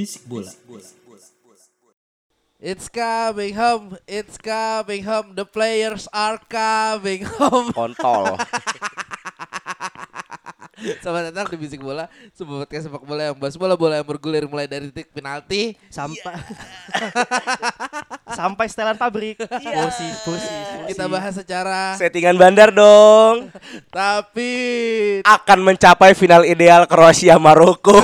Bisik bola. It's coming home, it's coming home, the players are coming home. kontol. Selamat datang di Bisik Bola, sebuah podcast sepak bola yang bahas bola-bola yang bergulir mulai dari titik penalti. sampai sampai setelan pabrik kursi kursi Kita bahas secara Settingan bandar dong. tapi Akan mencapai final ideal Kroasia Maroko.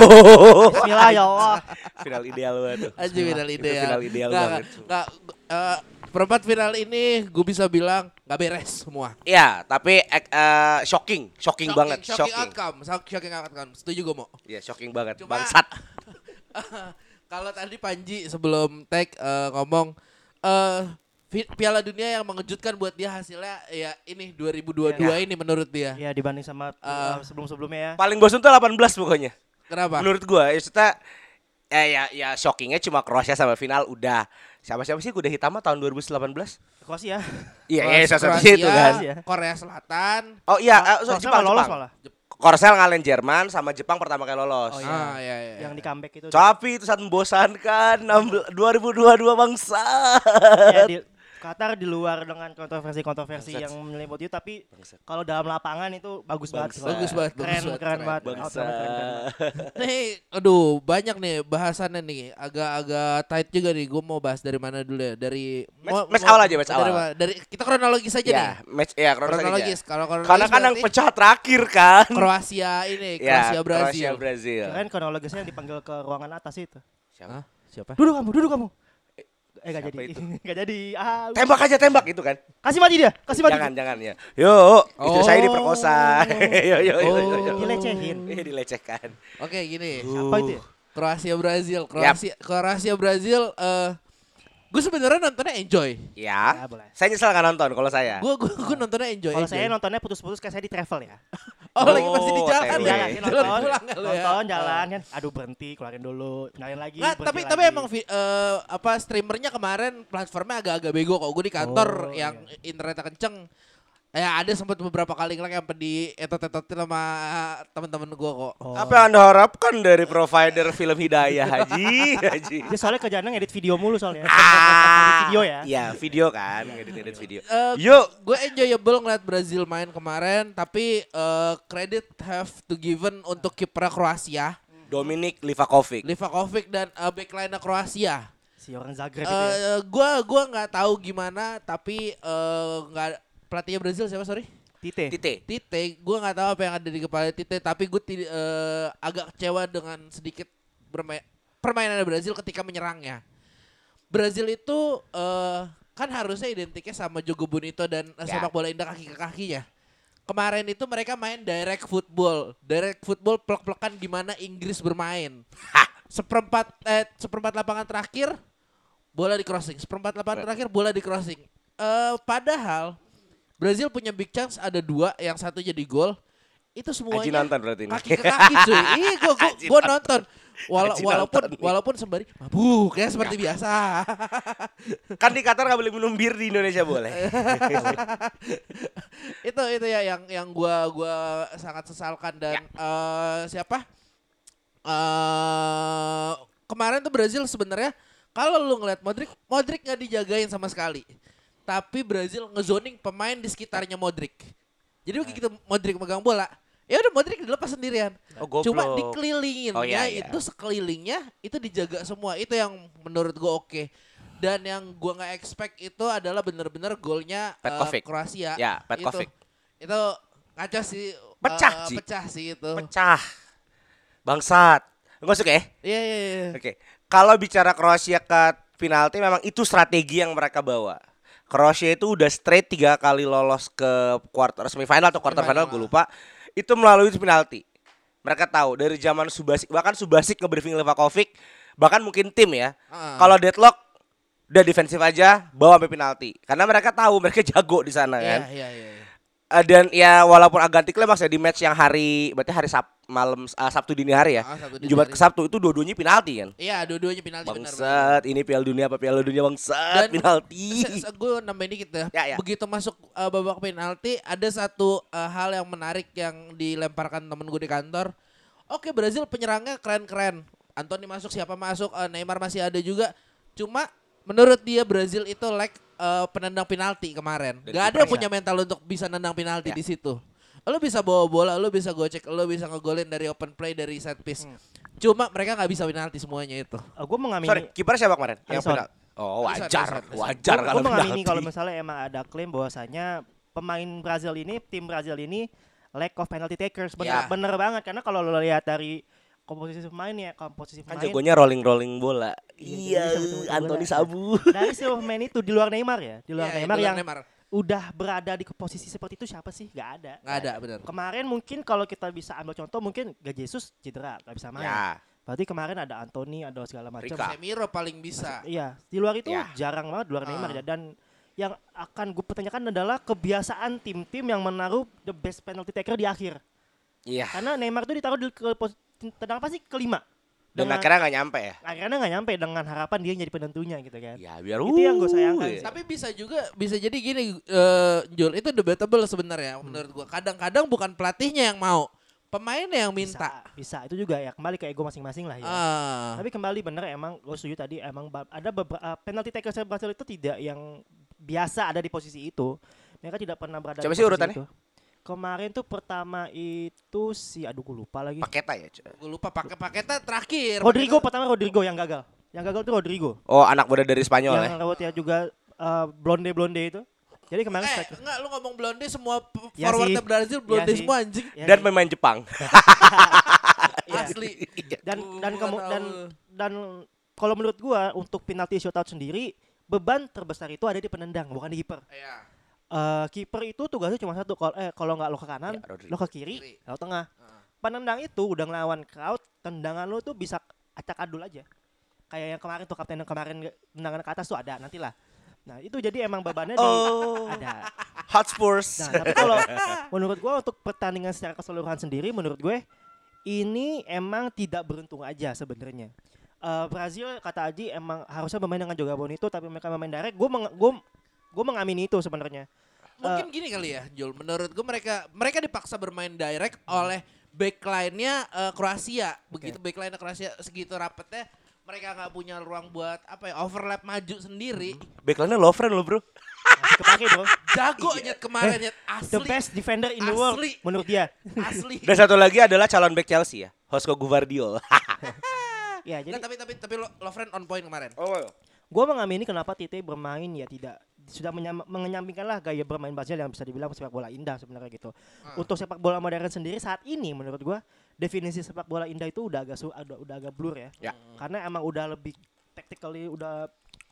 Bismillah ya Allah final ideal banget. aja final Itu ideal. final ideal Nggak, banget. nggak, eh, perempat final ini gue bisa bilang nggak beres semua. Iya, tapi ek- eh, shocking, shocking, banget, shocking, shocking. outcome, shock- shocking outcome. Setuju gue mau. Iya, shocking banget. Cuma- Bangsat. Kalau tadi Panji sebelum tag eh, ngomong eh Pi- Piala Dunia yang mengejutkan buat dia hasilnya ya ini 2022 Ya. ini menurut dia. ya dibanding sama Ah. sebelum sebelumnya ya Paling bosan tuh 18 pokoknya. Kenapa? Menurut gua, ya kita ya ya ya shockingnya cuma Kroasia sama final udah. Siapa-siapa sih kuda hitam mah tahun 2018? Kroasia Iya, Kroasia- iya, salah satu itu kan. Iya. Korea Selatan. Oh iya, eh, so, Jepang, lolos Jepang. malah Korsel ngalahin Jerman sama Jepang pertama kali lolos. Oh, iya. Ah, iya, iya. yang di comeback itu Tapi itu sangat membosankan 16 2022 bangsa. ya, di Qatar di luar dengan kontroversi-kontroversi yang menyelimuti tapi kalau dalam lapangan itu bagus banget. Bagus banget, keren bagus banget, keren keren. banget Bangsa. Outcome keren, keren banget. Nih, aduh, banyak nih bahasannya nih. Agak-agak tight juga nih. Gue mau bahas dari mana dulu ya? Dari Match- match awal aja, match dari awal. Dari kita kronologis aja nih. Ya, match ya kronologis. Kronologis. aja. Kalau kronologis Karena kan yang pecah terakhir kan. Kroasia ini, Ya, Kroasia Brazil. Kroasia Brazil. keren kronologisnya yang dipanggil ke ruangan atas itu Hah? Siapa? duduk kamu duduk kamu eh gak Siapa jadi itu? gak jadi ah Tembak aja tembak itu kan. kasih mati dia kasih mati Jangan jangan ya. Yuk, istri saya Oh. diperkosa. yo yo yo yo. yo. dilecehin Iya dilecehkan. Oke, gini. siapa itu ya? Kroasia Brazil, Kroasia Kroasia Brazil eh gue sebenarnya nontonnya enjoy. Ya. Ya, boleh. Saya nyesel nggak nonton kalau saya. Gue gue gue nontonnya enjoy. Kalau enjoy. saya nontonnya putus-putus kayak saya di travel ya. oh, lagi masih di Oh, jalan ya. Jalan, Iya. nonton, pulang ya lu ya. nonton jalan kan. Aduh berhenti, keluarin dulu, nyalain lagi. Nggak, tapi lagi. tapi emang eh, apa streamernya kemarin platformnya agak-agak bego kok. Gue di kantor Oh, yang internetnya kenceng. Ya ada sempat beberapa kali ngelak yang di etot-etotin sama teman-teman gue kok. Oh. Apa yang Anda harapkan dari provider film Hidayah Haji? Haji. Dia soalnya kerjaannya ngedit video mulu soalnya. Ah, video ya. Iya, video kan, ngedit-ngedit video. Eh, Yuk, gue enjoyable ngeliat Brazil main kemarin, tapi eh, credit have to given untuk kiper Kroasia, Dominik Livakovic. Livakovic dan uh, backline Kroasia. Si orang Zagreb itu ya. Eh, gua gua nggak tahu gimana, tapi eh, nggak pelatihnya Brazil siapa sorry? Tite. Tite. Tite, gue nggak tahu apa yang ada di kepala Tite, tapi gue agak kecewa dengan sedikit bermain permainan Brazil ketika menyerangnya. Brazil itu eh, kan harusnya identiknya sama Jogo Bonito dan Ya. sepak bola indah kaki ke kakinya. Kemarin itu mereka main direct football, direct football plek-plekan gimana Inggris bermain. Seperempat eh, seperempat lapangan terakhir bola di crossing, seperempat lapangan terakhir bola di crossing. Eh, padahal Brazil punya big chance ada dua, yang satu jadi gol. Itu semuanya nonton berarti ini. kaki ke kaki cuy. Iya gua gua, gua nonton. Wala- walaupun nonton walaupun sembari mabuk ya seperti biasa. Kan di Qatar nggak boleh minum bir di Indonesia boleh. itu itu ya yang yang gua gua sangat sesalkan dan eh, siapa? eh kemarin tuh Brazil sebenarnya kalau lu ngeliat Modric, Modric nggak dijagain sama sekali. Tapi Brazil ngezoning pemain di sekitarnya Modric. Jadi begitu Modric megang bola, ya udah Modric dilepas sendirian. Oh, goblok. Cuma dikelilinginnya Oh, iya, iya. itu sekelilingnya itu dijaga semua. Itu yang menurut gua oke. Dan yang gua nggak expect itu adalah bener-bener golnya eh, Petkovic. Kroasia. Ya, Petkovic. Itu, itu ngaco sih. Pecah, eh, Ci. pecah sih itu. Pecah. Bangsat. Nggak suka ya? Iya iya iya. Oke. Kalau bicara Kroasia ke penalti memang itu strategi yang mereka bawa. Kroasia itu udah straight tiga kali lolos ke quarter semifinal atau quarter final gue lupa. Itu melalui penalti. Mereka tahu dari zaman Subasic bahkan Subasic ke briefing Livakovic bahkan mungkin tim ya. Heeh. Kalau deadlock udah defensif aja bawa sampai penalti. Karena mereka tahu mereka jago di sana Iya, kan. iya, iya. iya. Eh, dan ya walaupun agak anti klimaks ya di match yang hari berarti hari Sab malam eh, Sabtu dini hari ya. Ah, Sabtu dini Jumat hari. ke Sabtu itu dua-duanya penalti kan. Iya, dua-duanya penalti benar. Bangsat, ini Piala Dunia apa Piala Dunia bangsat Dan- penalti. gue nambahin dikit ya. Ya, ya. Begitu masuk uh, babak penalti, ada satu uh, hal yang menarik yang dilemparkan temen gue di kantor. Oke, Brazil penyerangnya keren-keren. Anthony masuk, siapa masuk, uh, Neymar masih ada juga. Cuma menurut dia Brazil itu lack uh, penendang penalti kemarin. Dan Gak ada punya mental untuk bisa nendang penalti Ya. di situ. Lo bisa bawa bola, lo bisa gocek, lo bisa ngegolin dari open play, dari set piece. Hmm. Cuma mereka nggak bisa penalti semuanya itu. gue Sorry, mengamini kiper siapa kemarin? Yang penalti. Oh, wajar. Wajar Gue kalau mengamini kalau misalnya emang ada klaim bahwasanya pemain Brazil ini, tim Brazil ini lack of penalty takers. Bener, Ya. bener banget karena kalau lo lihat dari komposisi pemain ya, komposisi Kan pemain jagonya rolling-rolling bola. Iya, Iya, Anthony bola. Sabu. dari seluruh pemain itu di luar Neymar ya, di luar Iya, Neymar di luar yang Neymar. Udah berada di posisi seperti itu siapa sih? Gak ada. Nggak ada, bener. Kemarin mungkin kalau kita bisa ambil contoh mungkin Gak Jesus cedera, gak bisa main. Ya, Berarti kemarin ada Anthony, ada segala macam. Rika. Casemiro paling bisa. Iya, di luar itu Ya. jarang banget di luar Ah. Neymar ya dan yang akan gue pertanyakan adalah kebiasaan tim-tim yang menaruh the best penalty taker di akhir. iya. Karena Neymar itu ditaruh di ke, tendang apa sih kelima. Dan Dengan- akhirnya nggak nyampe ya. akhirnya nggak nyampe dengan harapan dia jadi penentunya gitu kan. Ya, biar Itu yang gua sayangkan uh, sih. Tapi bisa juga bisa jadi gini eh Jul itu debatable sebenarnya Hmm. menurut gua. Kadang-kadang bukan pelatihnya yang mau, pemainnya yang minta. Bisa, bisa. Itu juga ya kembali ke ego masing-masing lah ya. Ah. Tapi kembali bener emang gue setuju tadi emang ada beberapa penalti taker Brazil itu tidak yang biasa ada di posisi itu. Mereka tidak pernah berada Siapa di sih posisi urutannya? itu. Kemarin tuh pertama itu si aduh gue lupa lagi. Paketa ya. Gue lupa pakai paketnya terakhir. Rodrigo Paketnya- pertama Rodrigo yang gagal. Yang gagal tuh Rodrigo. Oh, anak muda dari Spanyol ya. yang ya juga blonde blonde itu. Jadi kemarin Eh, striker- enggak lu ngomong blonde semua Ya forwardnya sih. Brazil blonde Ya semua anjing. ya Dan pemain Jepang. Iya. Asli. dan dan Gua kamu dan dan kalau menurut gua untuk penalti shootout sendiri beban terbesar itu ada di penendang bukan di kiper. Iya. Eh kiper itu tugasnya cuma satu kalau eh kalau nggak lo ke kanan, Ya, lo ke kiri, Kiri. lo tengah. Heeh. Penendang itu udah ngelawan crowd, tendangan lo tuh bisa acak adul aja. Kayak yang kemarin tuh kapten yang kemarin tendangan ke atas tuh ada nantilah. Nah, itu jadi emang bebannya di Oh. ada. Hotspurs. Nah, tapi kalau menurut gua untuk pertandingan secara keseluruhan sendiri menurut gue ini emang tidak beruntung aja sebenarnya. Eh, Brazil kata Aji emang harusnya bermain dengan Joga Bonito tapi mereka bermain direct. Gue gue gue mengamini itu sebenarnya. Mungkin gini kali ya, Jul. Menurut gue mereka mereka dipaksa bermain direct oleh backline-nya eh, Kroasia. Begitu backline-nya Kroasia segitu rapetnya, mereka nggak punya ruang buat apa ya overlap maju sendiri. Backline-nya Lovren lo, Bro. Masih kepake bro. Jago nyet kemarin nyet The asli. best defender in the world Asli. menurut dia. Asli. Dan satu lagi adalah calon back Chelsea ya. Josko Guvardiol. ya jadi Nggak, tapi tapi tapi Lo- Lovren on point kemarin. oh. Gue mengamini kenapa Tite bermain ya tidak sudah menyam, menyampingkan lah gaya bermain Brazil yang bisa dibilang sepak bola indah sebenarnya gitu. Ah. Untuk sepak bola modern sendiri saat ini menurut gua definisi sepak bola indah itu udah agak su, udah, udah agak blur ya. Ya. Karena emang udah lebih tactically udah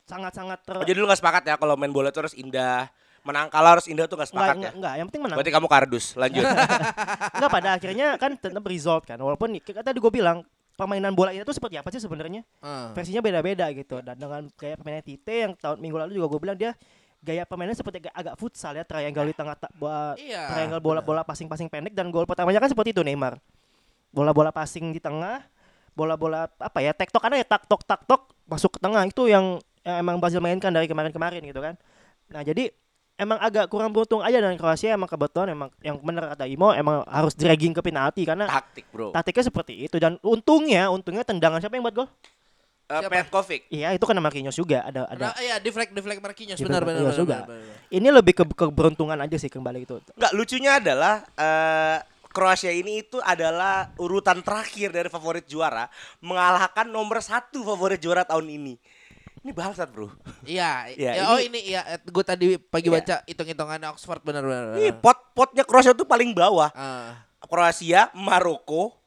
sangat-sangat ter Oh, jadi lu gak sepakat ya kalau main bola itu harus indah. Menang kalah harus indah tuh gak enggak, sepakat ya. enggak, enggak, yang penting menang. Berarti kamu kardus. Lanjut. enggak pada akhirnya kan tetap result kan. Walaupun tadi gue bilang permainan bola indah itu seperti apa sih sebenarnya? Ah. versinya beda-beda gitu dan dengan gaya pemainnya Tite yang tahun minggu lalu juga gue bilang dia gaya pemainnya seperti agak, agak futsal ya triangle di tengah tak buat Iya. triangle bola-bola passing-passing pendek dan gol pertamanya kan seperti itu Neymar bola-bola passing di tengah bola-bola apa ya tektok ada ya tak tok tak tok masuk ke tengah itu yang, yang emang Brazil mainkan dari kemarin-kemarin gitu kan nah jadi emang agak kurang beruntung aja dan Kroasia emang kebetulan emang yang benar kata Imo emang harus dragging ke penalti karena Taktik, Bro. taktiknya seperti itu dan untungnya untungnya tendangan siapa yang buat gol Uh? Petkovic. Iya itu kan Marquinhos juga ada ada. Nah, iya deflect deflect Marquinhos benar benar benar, juga. benar, benar. Ini lebih ke keberuntungan aja sih kembali itu. Enggak, lucunya adalah eh Kroasia ini itu adalah urutan terakhir dari favorit juara mengalahkan nomor satu favorit juara tahun ini. Ini bangsat bro. Iya, Ya, ya, oh ini- ini iya gue tadi pagi Iya. baca hitung-hitungan Oxford benar benar. Ini pot potnya Kroasia tuh paling bawah. Ah. Kroasia, Maroko,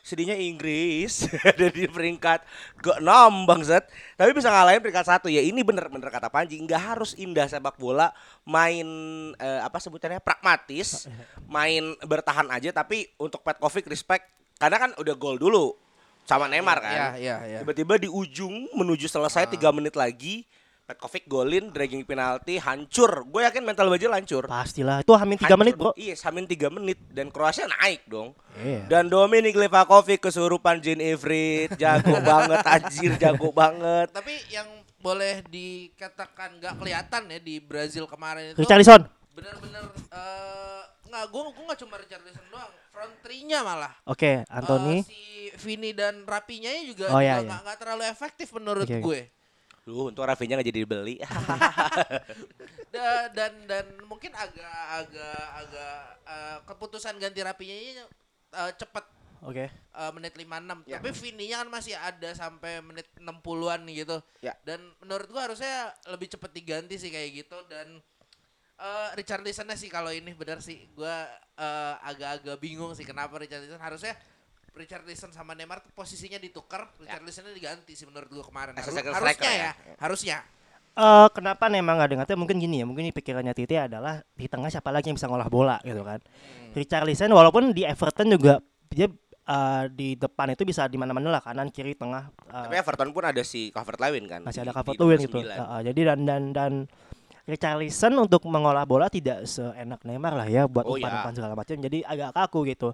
sedihnya Inggris ada di peringkat ke-6 bangsat. Tapi bisa ngalahin peringkat satu ya. Ini bener-bener kata Panji, nggak harus indah sepak bola, main eh, apa sebutannya pragmatis, main bertahan aja. Tapi untuk Petkovic respect karena kan udah gol dulu sama Neymar kan. Iya, iya, iya. Tiba-tiba di ujung menuju selesai tiga menit lagi Petkovic golin, dragging penalti, hancur. Gue yakin mental Brazil hancur. Pastilah. Itu hamin 3 Hancur, menit, Bro. Iya, hamin 3 menit dan Kroasia naik dong. Iya. Dan Dominik Livakovic kesurupan Jin Ivrit, jago banget anjir, jago banget. Tapi yang boleh dikatakan nggak kelihatan ya di Brazil kemarin itu Richarlison. bener-bener eh nggak gue gue nggak cuma Richarlison doang front three-nya malah Oke, Eh, Anthony. si Vini dan Rapinya juga Oh, juga iya, nggak iya. nggak terlalu efektif menurut oke. gue Duh, untuk Rafinha gak jadi dibeli. Da- dan dan mungkin agak agak agak eh, keputusan ganti Rapinya ini eh, cepet Oke. eh, menit 56 Ya. tapi Vininya kan masih ada sampai menit 60-an gitu. Ya. Dan menurut gua harusnya lebih cepet diganti sih kayak gitu dan eh Richarlison sih kalau ini benar sih gua eh, agak-agak bingung sih kenapa Richarlison harusnya Richarlison sama Neymar tuh posisinya ditukar, Richarlisonnya diganti sih menurut gua kemarin. As a Haru- second harusnya ya, ya. harusnya. Eh kenapa Neymar nggak dengarnya mungkin gini ya mungkin ini pikirannya Titi adalah di tengah siapa lagi yang bisa ngolah bola gitu kan Richarlison walaupun di Everton juga dia eh, di depan itu bisa di mana-mana lah kanan kiri tengah eh, Tapi Everton pun ada si Calvert Lewin kan. masih ada Calvert Lewin gitu 29. Heeh, jadi dan dan dan Richarlison untuk mengolah bola tidak seenak Neymar lah ya buat Oh, umpan-umpan segala macam. Jadi agak kaku gitu.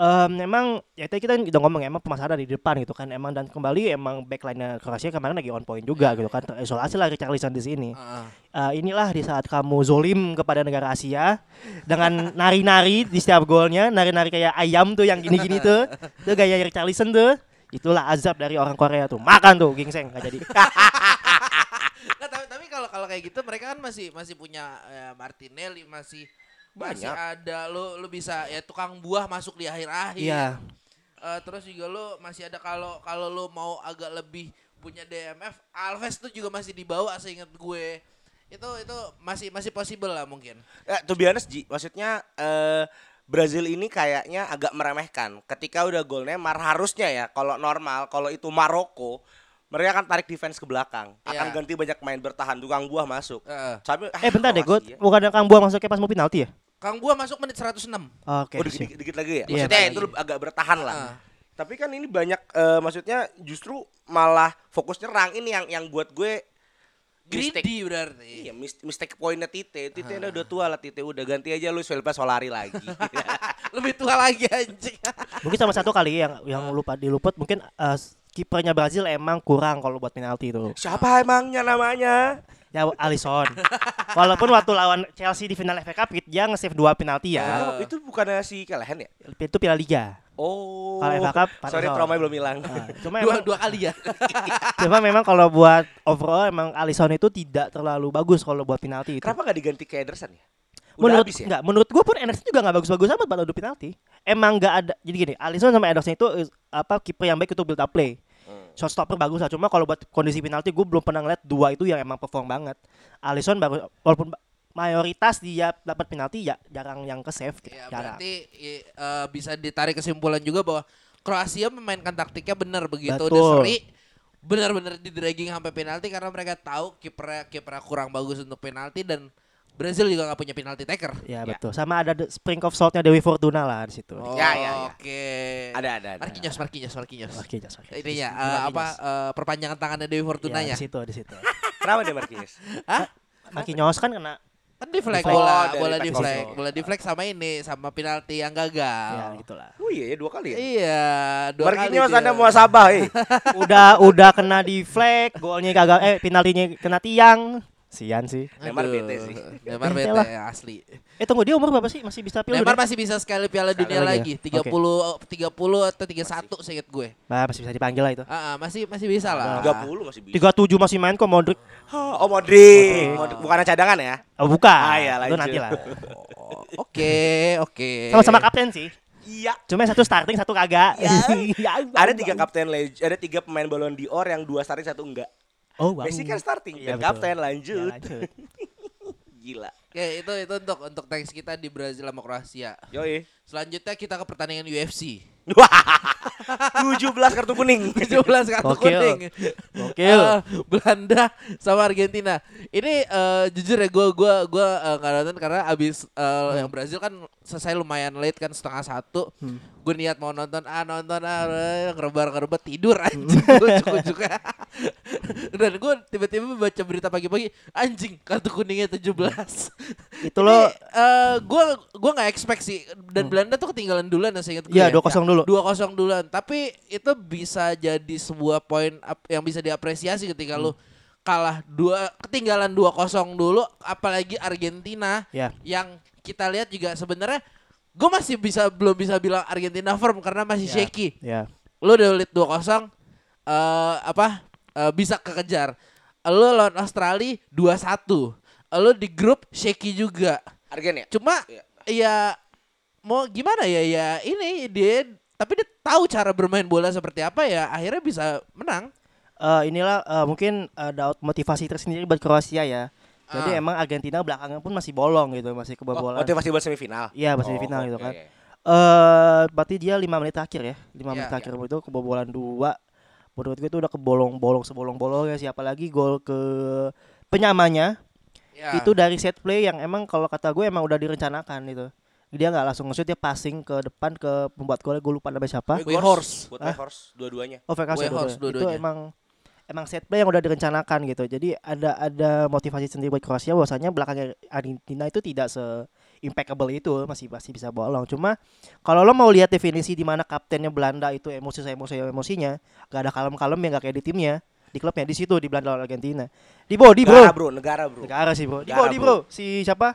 Em, memang ya tadi kita udah ngomong emang permasalahan di depan gitu kan. Emang dan kembali emang backline Kroasia kemarin lagi on point juga gitu kan. Terisolasi lah Richarlison di sini. Heeh. Eh, inilah di saat kamu zolim kepada negara Asia dengan nari-nari di setiap golnya, nari-nari kayak ayam tuh yang gini-gini tuh, itu gaya Richarlison tuh, itulah azab dari orang Korea tuh, makan tuh gingseng nggak jadi. Kalau kayak gitu mereka kan masih masih punya eh, Martinelli masih masih Banyak. ada lu lu bisa ya tukang buah masuk di akhir-akhir. Iya. Eh, terus juga lu masih ada kalau kalau lu mau agak lebih punya DMF, Alves tuh juga masih dibawa seingat gue. Itu itu masih masih possible lah mungkin. Ya, to be honest, Ji, maksudnya eh Brazil ini kayaknya agak meremehkan. Ketika udah gol Neymar harusnya ya kalau normal, kalau itu Maroko, mereka akan tarik defense ke belakang. Akan Iya. ganti banyak main bertahan, tukang buah masuk. Heeh. Tapi Eh bentar deh, gue Kroasia. bukan yang Kang Buah masuknya pas mau penalti ya? Kang Buah masuk menit 106. Oke. Oh, dikit, dikit, dikit lagi ya. Iya, Maksudnya lagi. itu agak bertahan lah. Ah. Tapi kan ini banyak eh, maksudnya justru malah fokus nyerang ini yang yang buat gue mistake. Greedy berarti. Iya, mis- mistake pointnya Tite. Tite udah, udah tua lah Tite, udah ganti aja Luis Felipe Solari lagi. Lebih tua lagi anjing. Mungkin sama satu kali yang yang lupa diluput mungkin eh, kipernya Brazil emang kurang kalau buat penalti itu. Siapa emangnya namanya? Ya Alisson. Walaupun waktu lawan Chelsea di final FA Cup dia nge-save dua penalti ya. Oh, itu bukannya si Kelehen ya? Itu Piala Liga. Oh. Kalau FA Cup, Sorry, promonya belum hilang. Nah, cuma Dua emang dua kali ya. Cuma memang kalau buat overall emang Alisson itu tidak terlalu bagus kalau buat penalti itu. Kenapa gak diganti ke Ederson ya? Udah menurut habis ya? enggak, menurut gue pun Ederson juga nggak bagus-bagus amat buat adu penalti. Emang nggak ada. Jadi gini, Alisson sama Ederson itu apa kiper yang baik untuk build up play. Hmm. Shot stopper bagus lah. Cuma kalau buat kondisi penalti gue belum pernah ngeliat dua itu yang emang perform banget. Alisson baru walaupun mayoritas dia dapat penalti ya jarang yang ke save gitu. Ya, jarang. berarti eh, bisa ditarik kesimpulan juga bahwa Kroasia memainkan taktiknya benar begitu udah Betul. seri benar-benar di dragging sampai penalti karena mereka tahu kipernya kipernya kurang bagus untuk penalti dan Brazil juga nggak punya penalti taker. Ya, Ya. betul. Sama ada the sprinkle of saltnya Dewi Fortuna lah di situ. Oh, Ya, ya, ya. Oke. Ada, ada, ada. Marquinhos, Marquinhos, Marquinhos. Oke, just oke. Ininya Bukan eh, apa Marquinhos. eh, perpanjangan tangannya Dewi Ya, Fortunanya. di situ, di situ. Kenapa dia Marquinhos? Marquinhos kan kena Kan di flag bola, Oh, bola di flag, bola di flag sama ini sama penalti yang gagal. ya gitulah. Oh iya ya dua kali ya. Iya, dua Marquinhos kali. Anda muasabah, eh. udah udah kena di flag, golnya gagal eh penaltinya kena tiang. Sian sih. Neymar bete sih. Neymar Bete lah. asli. Eh tunggu dia umur berapa sih? Masih bisa pilih? Neymar masih bisa sekali Piala Sekali Dunia lagi lagi, ya? 30 30 atau 31 seinget gue. Nah, masih bisa dipanggil lah itu. Ah, ah, masih masih bisa lah. 30 masih bisa. 37 masih main kok Modric. Oh Modric, Modric. bukannya cadangan ya? Oh, bukan. Ah, iya, Itu nanti lah. Oh, Oke, oke. Sama-sama kapten sih. Iya. Cuma satu starting, satu kagak. Ya. Ada tiga kapten ada tiga pemain Ballon d'Or yang dua starting satu enggak. Oh, wow. Messi kan starting Iya, dan kapten Ya, lanjut. lanjut. Gila. Oke, itu itu untuk untuk teks kita di Brazil sama Kroasia. Yoi. Selanjutnya kita ke pertandingan UFC. Wah. 17 kartu kuning. 17 kartu Gokil. kuning. Gokil. Eh, Belanda sama Argentina. Ini eh, jujur ya gue gua gua nggak nonton karena abis eh, yang Brazil kan selesai lumayan late kan setengah satu. Gue niat mau nonton ah nonton ah ngerebar ngerebar tidur anjing ujung dan gue tiba-tiba baca berita pagi-pagi anjing kartu kuningnya 17 Itu lo gue gue nggak expect sih dan Belanda tuh ketinggalan duluan ya seingat gue Iya, ya. 2-0 dulu. 2-0 duluan tapi itu bisa jadi sebuah poin yang bisa diapresiasi ketika lu kalah dua ketinggalan 2-0 dulu apalagi Argentina Ya. yang kita lihat juga sebenarnya gue masih bisa belum bisa bilang Argentina firm karena masih Ya. shaky Ya. lu udah lead 2-0 eh apa eh, bisa kekejar lu lawan Australia 2-1 lu di grup shaky juga Argen ya? cuma Iya. ya mau gimana ya ya ini dia tapi dia tahu cara bermain bola seperti apa ya akhirnya bisa menang Eh, inilah eh, mungkin ada motivasi tersendiri buat Kroasia ya. Jadi Ah. emang Argentina belakangan pun masih bolong gitu, masih Oh, kebobolan. motivasi buat semifinal. Iya, buat Oh, semifinal oke, gitu kan. Eh, berarti dia 5 menit terakhir ya. 5 menit Iya, terakhir itu kebobolan 2. Menurut gue itu udah kebolong-bolong sebolong-bolong ya siapa lagi gol ke penyamanya ya. itu dari set play yang emang kalau kata gue emang udah direncanakan itu. Dia nggak langsung nge-shoot dia passing ke depan ke pembuat golnya gue lupa namanya siapa. Buat Hah? Weghorst dua-duanya. Oh, VKC dua-duanya. Itu emang emang set play yang udah direncanakan gitu. Jadi ada ada motivasi sendiri buat Kroasia bahwasanya belakangnya Argentina itu tidak se impeccable itu masih masih bisa bolong. Cuma kalau lo mau lihat definisi di mana kaptennya Belanda itu emosi saya emosi emosinya, gak ada kalem-kalem yang gak kayak di timnya, di klubnya di situ di Belanda lawan Argentina. Di body Negara bro. bro, negara bro. Negara sih bro. Di Negara, body bro. bro. Si siapa?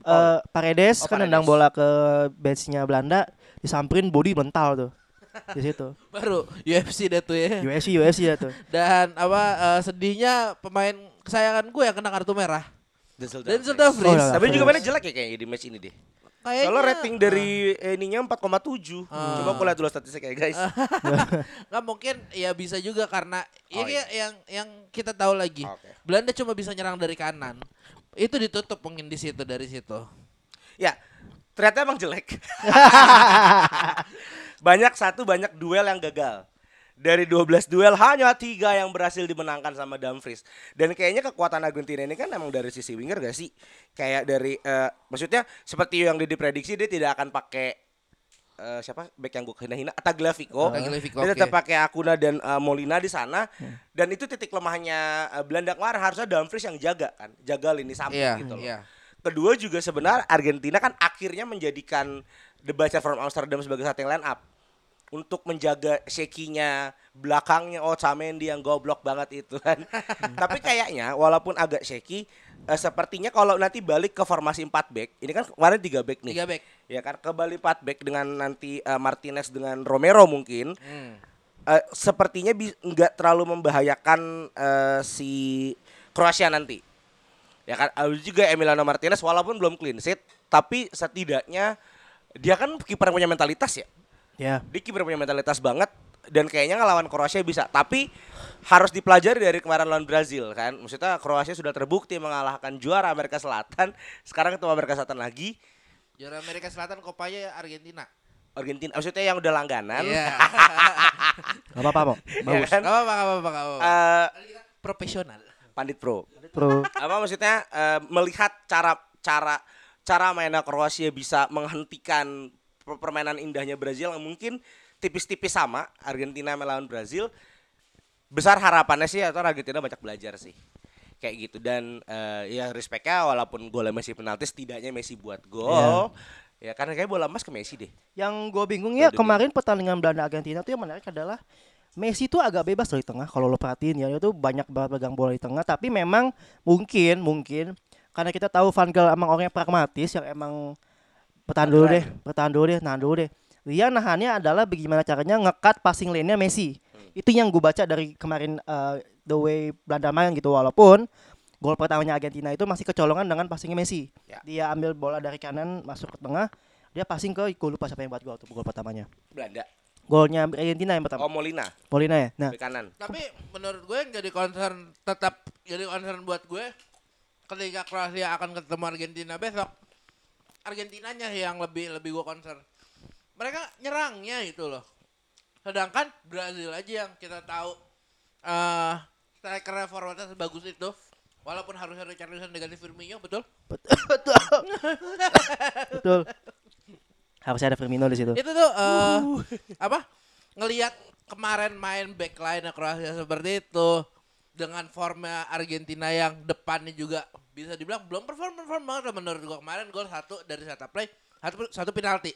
Eh Paredes Oh, kan Paredes. nendang bola ke benchnya Belanda, disamperin body mental tuh. Di situ. baru UFC deh tuh ya UFC UFC ya tuh. dan apa eh, sedihnya pemain kesayangan gue yang kena kartu merah Denzel Denzel Dumfries. Oh, Dumfries Tapi juga mainnya jelek ya kayaknya di match ini deh. kayaknya Soalnya rating dari eh, ininya 4,7. Ah. Coba aku lihat dulu statistiknya guys. nggak mungkin ya bisa juga karena Oh, ya iya. kayak yang yang kita tahu lagi Oke. Belanda cuma bisa nyerang dari kanan itu ditutup mungkin di situ dari situ Ya, ternyata emang jelek. Banyak satu banyak duel yang gagal. Dari 12 duel hanya tiga yang berhasil dimenangkan sama Dumfries. Dan kayaknya kekuatan Argentina ini kan emang dari sisi winger gak sih? Kayak dari eh, maksudnya seperti yang diprediksi dia tidak akan pakai eh, siapa back yang gue hina-hina Tagliafico. Tagliafico, Dia tetap pakai Akuna dan eh, Molina di sana. Dan itu titik lemahnya eh, Belanda kemarin harusnya Dumfries yang jaga kan, jaga lini samping iya gitu loh. iya Kedua juga sebenarnya Argentina kan akhirnya menjadikan The Butcher from Amsterdam sebagai starting line up untuk menjaga shaky-nya belakangnya oh Otamendi yang goblok banget itu kan. Tapi kayaknya walaupun agak shaky eh, sepertinya kalau nanti balik ke formasi 4 back, ini kan kemarin 3 back nih. tiga back Ya kan kembali 4 back dengan nanti eh, Martinez dengan Romero mungkin. Hmm. eh, sepertinya nggak terlalu membahayakan eh, si Kroasia nanti. Ya kan juga Emiliano Martinez walaupun belum clean sheet, tapi setidaknya dia kan kiper yang punya mentalitas ya. Ya. Dia kiper punya mentalitas banget dan kayaknya ngelawan Kroasia bisa. Tapi harus dipelajari dari kemarin lawan Brazil kan. Maksudnya Kroasia sudah terbukti mengalahkan juara Amerika Selatan. Sekarang ketemu Amerika Selatan lagi. juara Amerika Selatan kopanya Argentina Argentina maksudnya yang udah langganan. iya Gak apa-apa, Mo. Ya Bagus. kan? nggak apa-apa nggak apa-apa Eh, Kita profesional Pandit Pro. Pro. apa maksudnya eh, melihat cara cara cara mainnya Kroasia bisa menghentikan per- permainan indahnya Brazil yang mungkin tipis-tipis sama Argentina melawan Brazil. Besar harapannya sih atau Argentina banyak belajar sih. Kayak gitu. Dan eh, ya respectnya walaupun golnya Messi penalti setidaknya Messi buat gol. Ya karena kayak bola emas ke Messi deh. Yang gue bingung ya kemarin pertandingan Belanda Argentina tuh yang menarik adalah Messi tuh agak bebas dari tengah kalau lo perhatiin ya. Itu banyak banget pegang bola di tengah tapi memang mungkin mungkin karena kita tahu Van Gaal emang orang yang pragmatis yang emang bertahan dulu deh bertahan dulu deh nahan dulu deh. Dia nahannya adalah bagaimana caranya ngekat passing lane-nya Messi. Itu yang gue baca dari kemarin uh, the way Belanda main gitu walaupun gol pertamanya Argentina itu masih kecolongan dengan passingnya Messi. Ya. dia ambil bola dari kanan masuk ke tengah dia passing ke gue lupa siapa yang buat gol tuh gol pertamanya. Belanda. Golnya Argentina yang pertama. Oh Molina. Molina ya? Nah. Di kanan. Tapi menurut gue yang jadi concern tetap jadi concern buat gue ketika Kroasia akan ketemu Argentina besok Argentinanya yang lebih lebih gue concern. Mereka nyerangnya itu loh. Sedangkan Brazil aja yang kita tahu eh striker forwardnya sebagus itu. Walaupun harusnya Richarlison diganti Firmino, betul? betul betul Harusnya ada Firmino di situ. Itu tuh eh apa? Ngelihat kemarin main backline Kroasia seperti itu dengan formnya Argentina yang depannya juga bisa dibilang belum perform perform banget lah menurut gua kemarin gol satu dari satu play satu satu penalti.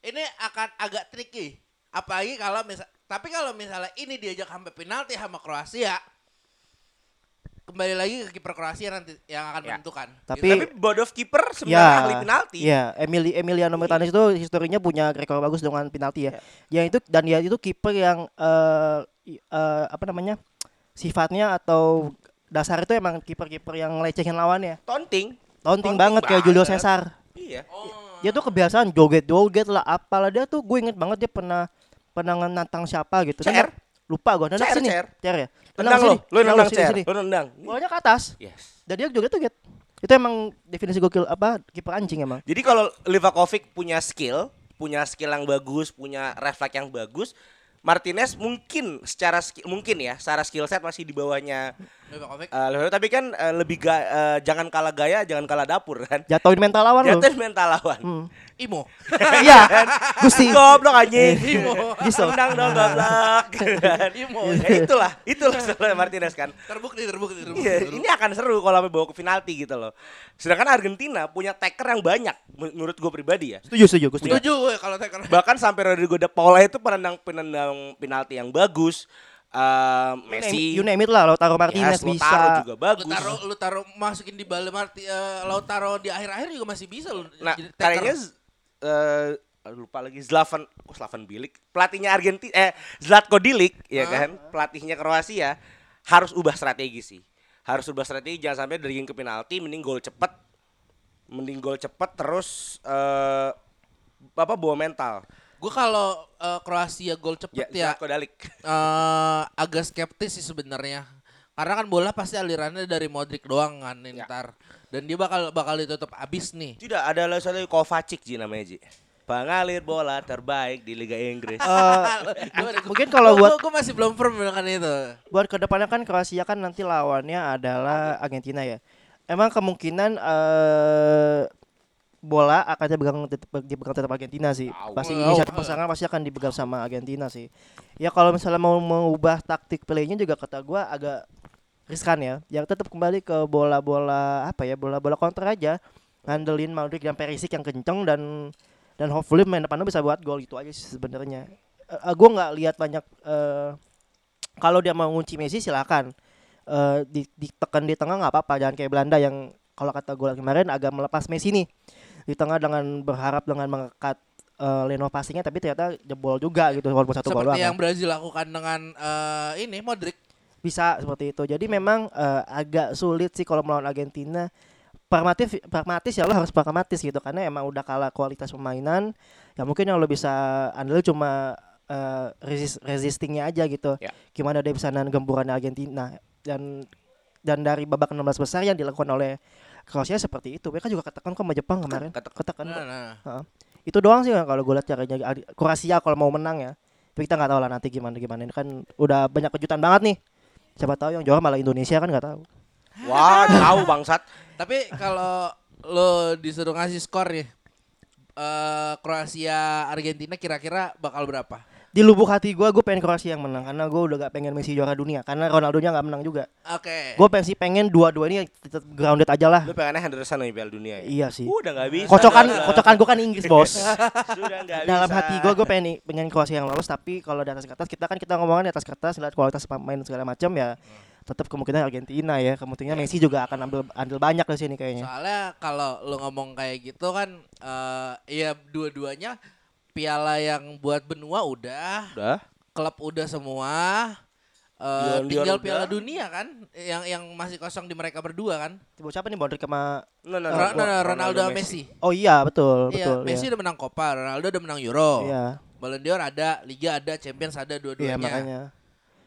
Ini akan agak tricky. Apalagi kalau misal tapi kalau misalnya ini diajak sampai penalti sama Kroasia kembali lagi ke kiper Kroasia nanti yang akan Ya. menentukan. Tapi- Tapi Bodov kiper sebenarnya ahli penalti. Ya, Emili Emiliano Martinez itu historinya punya rekor bagus dengan penalti ya. Ya itu dan dia itu kiper yang i- eh, apa namanya? sifatnya atau dasar itu emang kiper-kiper yang lecehin lawannya. Taunting. Taunting Taunting banget kayak Julio banget. Cesar. Iya. Oh. Dia tuh kebiasaan joget-joget lah apalah dia tuh gue inget banget dia pernah pernah nantang siapa gitu. CR? Nendang- Lupa gue nendang CR, sini. CR. CR ya. Tendang sini. lo, lo nendang sini, lo nendang. Bolanya ke atas. Yes. Dan dia joget-joget. Itu emang definisi gokil apa kiper anjing emang. Jadi kalau Livakovic punya skill, punya skill yang bagus, punya refleks yang bagus, Martinez mungkin secara ski- mungkin ya, secara skill set masih di bawahnya Livakovic, tapi kan eh, lebih ga- eh, jangan kalah gaya, jangan kalah dapur kan. Jatuhin mental lawan lu. Jatuhin mental lawan. Hmm. Imo. Iya, Gusti. Goblok anjing. Imo. Gitu. Tendang dong goblok. kan. Imo. Ya itulah, itulah sebenarnya Martinez kan. Terbukti, terbukti, terbukti. Iya, terbukti. ini akan seru kalau sampai bawa ke penalti gitu loh. Sedangkan Argentina punya taker yang banyak menurut gue pribadi ya. Setuju, setuju, setuju. Kalau taker. Bahkan sampai Rodrigo de Paula itu penendang penendang penalti yang bagus. Eh, Messi, You name it lah, Lautaro Martinez Yes, Lautaro bisa. juga Lu bagus. taruh lu taruh masukin di bale Marti lu taruh di akhir-akhir juga masih bisa lu. Nah, kayaknya eh lupa lagi Zlavan, oh Zlavan Bilic, pelatihnya Argentina eh Zlatko Dilic ya Hah? kan, pelatihnya Kroasia harus ubah strategi sih. Harus ubah strategi jangan sampai dari ke penalti mending gol cepet. Mending gol cepet terus eh apa bawa mental. Gue kalau eh, Kroasia gol cepet Ya, ya, eh, agak skeptis sih sebenarnya. Karena kan bola pasti alirannya dari Modric doang kan Ya. ntar. Dan dia bakal bakal ditutup abis nih. Tidak ada lah satu Kovacic Ji namanya Ji. Pengalir bola terbaik di Liga Inggris. Eh, mungkin kalau buat gue masih belum firm dengan itu. buat ke depannya kan Kroasia kan nanti lawannya adalah Argentina ya. Emang kemungkinan eh bola akan dipegang dipegang tetap Argentina sih. Pasti Tahu. inisiatif pasangan pasti akan dipegang sama Argentina sih. Ya kalau misalnya mau mengubah taktik playnya juga kata gua agak riskan ya. Yang tetap kembali ke bola-bola apa ya bola-bola counter aja. Ngandelin Modric dan Perisic yang kenceng dan dan hopefully main depannya bisa buat gol itu aja sih sebenarnya. Eh, gua nggak lihat banyak eh kalau dia mau ngunci Messi silakan Eh di, ditekan di tengah nggak apa-apa jangan kayak Belanda yang kalau kata gue kemarin agak melepas Messi nih di tengah dengan berharap dengan mengekat eh, Leno passingnya tapi ternyata jebol juga gitu walaupun satu gol Seperti yang kan. Brazil lakukan dengan eh, ini Modric. bisa seperti itu jadi memang eh, agak sulit sih kalau melawan Argentina pragmatis pragmatis ya lo harus pragmatis gitu karena emang udah kalah kualitas permainan ya mungkin yang lo bisa andal cuma eh, resist, resistingnya aja gitu Ya. gimana dia bisa nahan gemburan Argentina dan dan dari babak 16 besar yang dilakukan oleh Kroasia seperti itu. Mereka juga katakan kok sama Jepang kemarin. Ketek- katakan Nah, nah. itu doang sih kalau gue lihat caranya. Ar- Kroasia kalau mau menang ya. Tapi kita nggak tahu lah nanti gimana gimana. Ini kan udah banyak kejutan banget nih. Siapa tahu yang juara malah Indonesia kan nggak tahu. Wah, tahu bangsat. Tapi kalau lo disuruh ngasih skor nih eh Kroasia Argentina kira-kira bakal berapa? Di lubuk hati gue gue pengen Kroasia yang menang karena gue udah gak pengen Messi juara dunia karena Ronaldo nya nggak menang juga Oke. gue pengen sih pengen dua-dua ini tetap grounded aja lah Lu pengennya Henderson nih Piala Dunia ya? iya sih Udah nggak bisa. kocokan kocokan gue kan Inggris bos Sudah nggak dalam bisa. hati gue gue pengen pengen Kroasia yang lolos tapi kalau di atas kertas kita kan kita ngomongin di atas kertas lihat kualitas pemain segala macam ya tetap kemungkinan Argentina ya kemungkinan Messi juga akan ambil andil banyak di sini kayaknya Soalnya kalau lo ngomong kayak gitu kan eh ya dua-duanya piala yang buat benua udah, Udah. klub udah semua. eh Dion-dion tinggal udah. piala dunia kan yang yang masih kosong di mereka berdua kan. Tiba siapa nih Modric sama No, no, no, Ro- no, no, gua- Ronaldo sama Messi. Oh iya betul Iya, betul Messi iya. udah menang Copa, Ronaldo udah menang Euro. Iya, Ballon d'Or ada, Liga ada, Champions ada iya dua-duanya. makanya.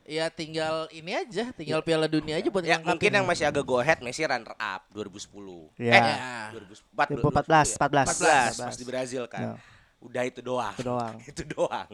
Ya tinggal ini aja, tinggal Piala Dunia aja buat Ya ngangkatin. mungkin yang masih agak go ahead Messi runner up 2010. Iya. Eh, Ya. 2004 2014, 14. 14 pas di Brazil kan. Ya. Udah itu doang. Itu doang. itu doang.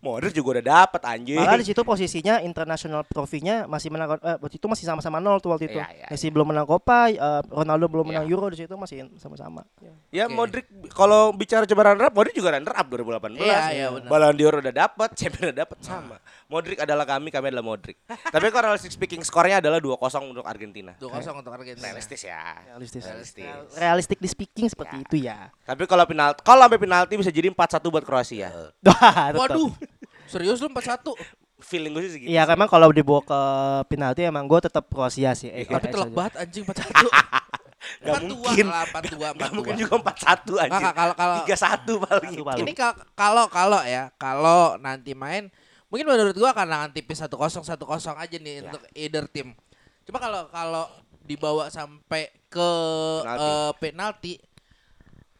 Modric juga udah dapet anjing. Malah di situ posisinya international trophy-nya masih menang eh, waktu itu masih sama-sama nol tuh waktu itu. Iya, iya, Messi belum menang Copa, eh, Ronaldo belum Iya. menang Euro di situ masih sama-sama. Ya Oke. Modric kalau bicara coba runner up, Modric juga runner up 2018. Iya, iya, benar. Ballon d'Or udah dapat, Champions udah dapat sama. Modric adalah kami, kami adalah Modric. Tapi kalau realistic speaking skornya adalah 2-0 untuk Argentina. 2-0 untuk Argentina. Realistis ya. Realistis. Realistis. Realistic di speaking seperti Ya. itu ya. Tapi kalau penalti, kalau sampai penalti bisa jadi 4-1 buat Kroasia. Tetap. Waduh. Serius lu 4-1? Feeling gue sih segitu. Iya, memang kalau dibawa ke penalti emang gue tetap Kroasia sih. Eh, Tapi eh, telak banget anjing 4-1. Gak 4-2 mungkin. lah, 4-2, Gak mungkin 4-2. juga 4-1 aja. Nggak, kalau- kalau- 3-1 paling. Satu paling. Ini kal- kalau kalau ya, kalau nanti main mungkin menurut gua akan akan tipis 1-0 1-0 aja nih Ya. untuk either tim. Cuma kalau kalau dibawa sampai ke Penalti. eh, penalti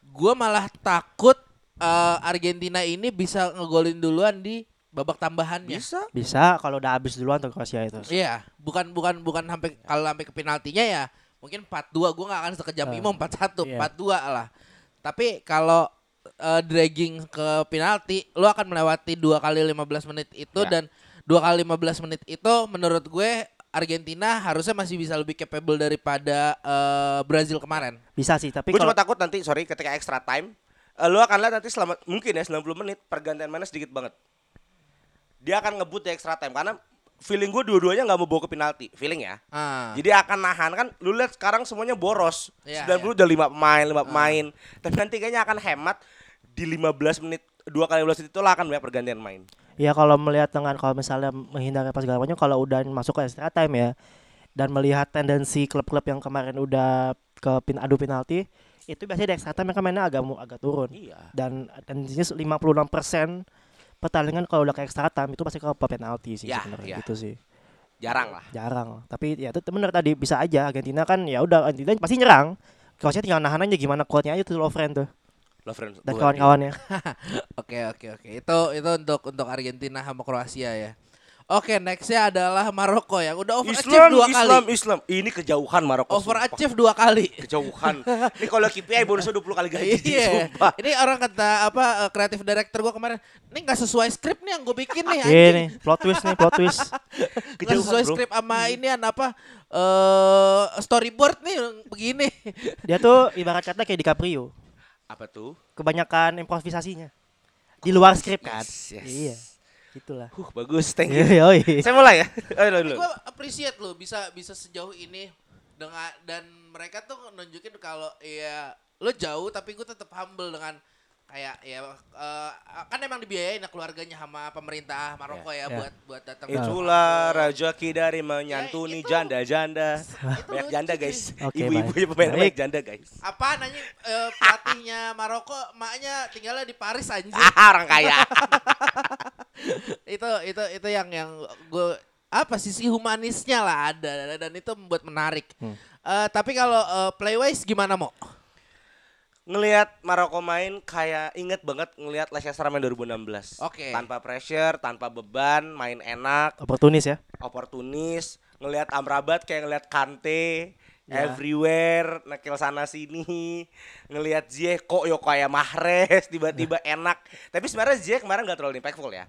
gua malah takut eh, Argentina ini bisa ngegolin duluan di babak tambahannya. Bisa. Bisa kalau udah habis duluan tuh Kroasia itu. Iya, bukan bukan bukan sampai kalau sampai ke penaltinya ya mungkin 4-2 gua nggak akan sekejam Eh, Imo 4-1, iya. 4-2 lah. Tapi kalau eh, dragging ke penalti, lu akan melewati dua kali 15 menit itu Ya. dan dua kali 15 menit itu menurut gue Argentina harusnya masih bisa lebih capable daripada eh, Brazil kemarin. Bisa sih, tapi Gue kalau cuma takut nanti, sorry, ketika extra time, eh, lu akan lihat nanti selama mungkin ya 90 menit pergantian mainnya sedikit banget. Dia akan ngebut di extra time karena feeling gue dua-duanya nggak mau bawa ke penalti, feeling ya. Ah. Jadi akan nahan kan lu lihat sekarang semuanya boros. Iya, 90 udah 5 pemain, 5 pemain. Tapi nanti kayaknya akan hemat di 15 menit dua kali 15 menit itu lah akan banyak pergantian main. ya kalau melihat dengan kalau misalnya menghindari pas segala macam kalau udah masuk ke extra time ya dan melihat tendensi klub-klub yang kemarin udah ke pin adu penalti itu biasanya di extra time mereka mainnya agak mu- agak turun Iya. dan tendensinya 56% pertandingan kalau udah ke extra time itu pasti ke penalti sih Ya, sebenarnya ya. gitu sih Jarang lah. jarang tapi ya itu bener tadi bisa aja Argentina kan ya udah Argentina pasti nyerang Kroasia tinggal nahan aja gimana kuatnya aja tuh Lovren tuh Lovren dan kawan-kawannya Oke oke oke. Itu itu untuk untuk Argentina sama Kroasia ya. Oke, nextnya adalah Maroko yang udah overachieve Islam, dua Islam, kali. Islam. Ini kejauhan Maroko. sumpah. Overachieve dua kali. Kejauhan. Ini kalau KPI bonusnya 20 kali gaji. Iya. Sumpah. Ini orang kata apa eh, kreatif director gua kemarin, ini nggak sesuai skrip nih yang gue bikin nih Iya anjing. nih plot twist nih plot twist Nggak Kejauhan, sesuai bro. skrip sama ini apa eh storyboard nih begini. dia tuh ibarat kata kayak DiCaprio Apa tuh? kebanyakan improvisasinya di luar skrip kan Yes, yes. iya gitulah Huh, bagus. Thank you. iya yoi. Saya mulai ya. Ayo dulu. gue appreciate lo bisa bisa sejauh ini dengan dan mereka tuh nunjukin kalau ya lo jauh tapi gue tetap humble dengan kayak ya eh, kan emang dibiayain ya keluarganya sama pemerintah Maroko ya, Ya, ya. buat buat datang ke Itulah rezeki dari menyantuni Ya, itu- janda-janda. itu Banyak janda guys. Oke, Ibu-ibu baik. pemain banyak janda guys. apa nanya eh, pelatihnya Maroko maknya tinggalnya di Paris anjir Ah, orang kaya. itu itu itu yang yang gue apa sisi humanisnya lah ada dan itu membuat menarik. Hmm. Eh, tapi kalau eh, playwise gimana mo? Ngelihat Maroko main kayak inget banget ngelihat Leicester main 2016. Oke. Tanpa pressure, tanpa beban, main enak, oportunis ya oportunis, ngelihat Amrabat kayak ngelihat Kante Ya. everywhere, nekil sana sini, ngelihat Ziyech kok yo kayak Mahrez tiba-tiba enak. Tapi sebenarnya Ziyech kemarin gak terlalu impactful ya.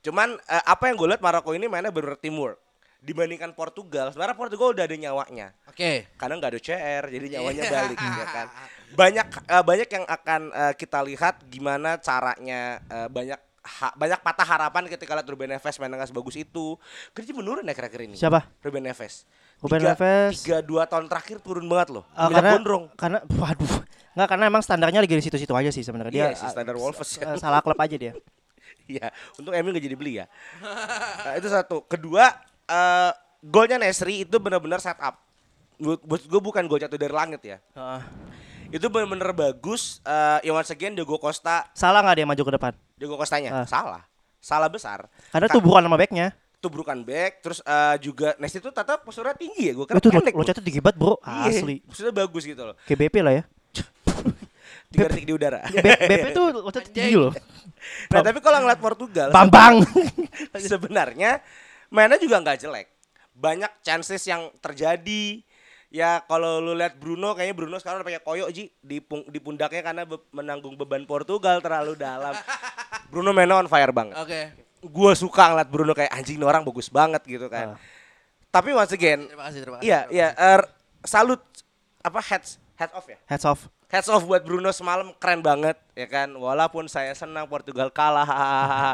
Cuman eh, apa yang gue lihat Maroko ini mainnya bener teamwork. Dibandingkan Portugal, sebenarnya Portugal udah ada nyawanya. Oke. Karena nggak ada CR, jadi nyawanya Iya. balik ya kan. Banyak eh, banyak yang akan eh, kita lihat gimana caranya eh, banyak ha- banyak patah harapan ketika lihat Ruben Neves main dengan sebagus itu. Kerja menurun ya kira-kira ini. siapa Ruben Neves. Ruben Tiga- Neves. Tiga dua tahun terakhir turun banget loh. Minyak karena gondrong. karena waduh nggak karena emang standarnya lagi di situ-situ aja sih sebenarnya dia Iya sih, standar ah, Wolves ya. eh, salah klub aja dia Iya, untuk MU nggak jadi beli ya. Nah, itu satu. Kedua, eh, golnya Nesri itu benar-benar setup. Buat buat gue bukan gol jatuh dari langit ya. Itu benar-benar bagus. Eh, ya once again Diego Costa, salah nggak dia maju ke depan Diego Costanya Ah. salah. Salah besar. karena Ka- tubuhan sama backnya Tubrukan back, terus eh, juga Nesri itu tata posturnya tinggi ya. Gue kira itu lo, pendek. lo bro. catat tinggi banget bro Iya, asli Maksudnya bagus gitu loh. kayak BP lah ya Tiga detik di udara. BP tuh lo catat tinggi loh Nah, tapi kalau ngeliat Portugal, Bambang sebenarnya mainnya juga nggak jelek. Banyak chances yang terjadi. Ya kalau lu lihat Bruno kayaknya Bruno sekarang udah pakai koyok Ji di pung- di pundaknya karena be- menanggung beban Portugal terlalu dalam. Bruno mainnya on fire banget. Oke. gua suka ngeliat Bruno kayak anjing orang bagus banget gitu kan. Ah. Tapi once again, Terima kasih, terima kasih. iya iya er, salut apa heads heads off ya. Heads off. Heads off buat Bruno semalam keren banget ya kan. Walaupun saya senang Portugal kalah,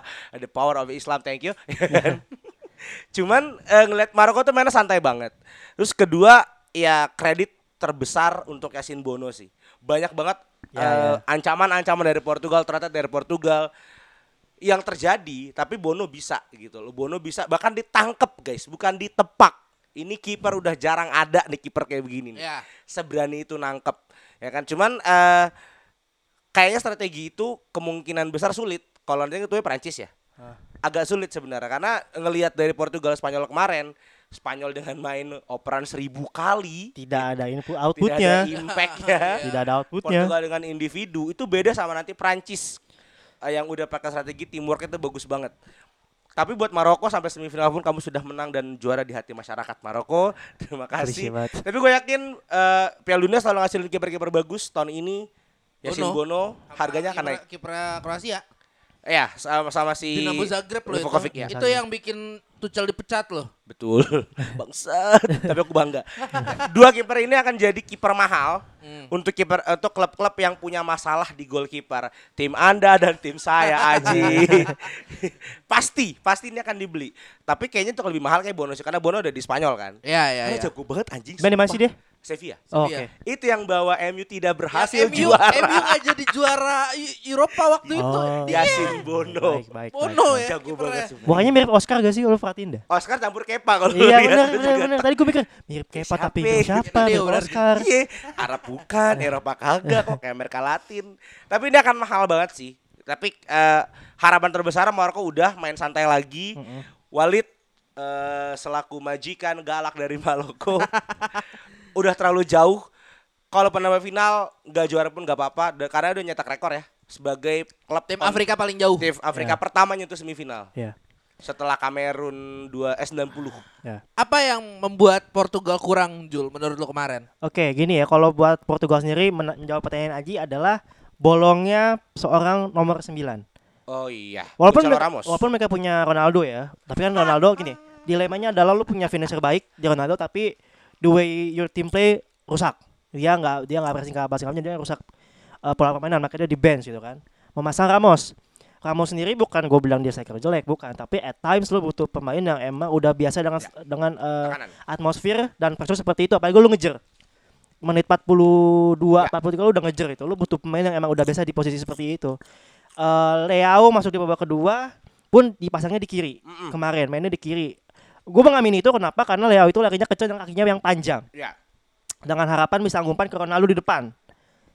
the power of Islam, thank you. Cuman eh, ngeliat Maroko tuh mainnya santai banget. Terus kedua ya kredit terbesar untuk Yasin Bono sih. Banyak banget Ya, eh, ya. ancaman-ancaman dari Portugal ternyata dari Portugal yang terjadi tapi Bono bisa gitu loh. Bono bisa bahkan ditangkep guys, bukan ditepak. Ini kiper udah jarang ada nih kiper kayak begini nih Ya. seberani itu nangkep ya kan cuman eh kayaknya strategi itu kemungkinan besar sulit kalau nanti itu Prancis ya agak sulit sebenarnya karena ngelihat dari Portugal Spanyol kemarin Spanyol dengan main operan seribu kali Tidak ada input tidak ada outputnya. impactnya Tidak ada outputnya. Portugal dengan individu itu beda sama nanti Prancis eh, yang udah pakai strategi teamwork itu bagus banget. Tapi buat Maroko sampai semifinal pun kamu sudah menang dan juara di hati masyarakat Maroko. Terima kasih. Tapi gue yakin eh, Piala Dunia selalu ngasilin kiper-kiper bagus tahun ini. Yasin Bono. Bono harganya akan naik. Kiper Kroasia. Ya, sama sama si Dinamo Zagreb loh itu. Ya. Itu yang bikin Tuchel dipecat loh. Betul. Bangsat. Tapi aku bangga. Dua kiper ini akan jadi kiper mahal Hmm. untuk kiper untuk klub-klub yang punya masalah di goalkeeper. Tim Anda dan tim saya Aji. pasti, pasti ini akan dibeli. Tapi kayaknya untuk lebih mahal kayak Bono sih karena Bono udah di Spanyol kan. Iya, iya, iya. jago banget anjing. Mana sih sumpah. Sevilla. Oh, Sevilla. Oke. Itu yang bawa MU tidak berhasil Yang MU, juara. MU nggak jadi juara Eropa waktu itu. Oh. Dia Yasin Bono. Baik, baik, baik. Bono baik. ya. Jago banget sumpah. Bukannya mirip Oscar gak sih? Lo perhatiin dah. Oscar campur Kepa kalau lu Iya lihat benar itu benar benar. Tadi gue mikir mirip Kepa Siapa? tapi siapa? Itu dia. Oscar. Iya, Arab bukan, Eropa kagak kok kayak Amerika Latin. Tapi ini akan mahal banget sih. Tapi eh, harapan terbesar Maroko udah main santai lagi. Walid eh, selaku majikan galak dari Maroko udah terlalu jauh. Kalau penambah final nggak juara pun nggak apa-apa, karena udah nyetak rekor ya sebagai klub Tim Afrika paling jauh. tim Afrika Ya. pertama nyentuh semifinal Iya. setelah Kamerun 2 S90. Ya. Apa yang membuat Portugal kurang Jul menurut lu kemarin? Oke, gini ya. Kalau buat Portugal sendiri men- menjawab pertanyaan Aji adalah bolongnya seorang nomor 9. Oh iya. Walaupun mereka, Ramos. walaupun mereka punya Ronaldo ya, tapi kan Ronaldo gini, dilemanya adalah lu punya finisher baik di Ronaldo tapi the way your team play rusak. Dia nggak dia nggak pressing ke passing dia rusak uh, pola permainan makanya dia di bench gitu kan. Memasang Ramos. Ramos sendiri bukan gue bilang dia striker jelek bukan, tapi at times lu butuh pemain yang emang udah biasa dengan dengan uh, atmosfer dan pressure seperti itu. Apalagi lu ngejer menit 42 43 lu udah ngejer itu. Lu butuh pemain yang emang udah biasa di posisi seperti itu. Eh Leao masuk di babak kedua pun dipasangnya di kiri. Mm-mm. kemarin mainnya di kiri gue mengamini itu kenapa karena Leao itu larinya kecil dan kakinya yang panjang Ya. dengan harapan bisa umpan ke Ronaldo di depan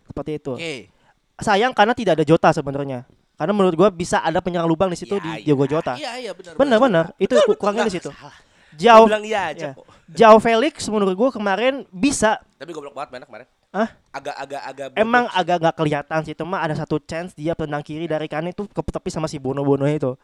seperti itu Oke. sayang karena tidak ada Jota sebenarnya karena menurut gue bisa ada penyerang lubang di situ Ya, di ya. Diogo Jota Iya, iya benar. benar-benar itu kurangnya di situ jauh bilang iya aja ya. jauh Felix menurut gue kemarin bisa Tapi goblok banget mainnya kemarin. Hah? Agak agak agak Emang agak nggak kelihatan sih, cuma ada satu chance dia tendang kiri dari kanan itu ke tepi sama si Bono Bono itu.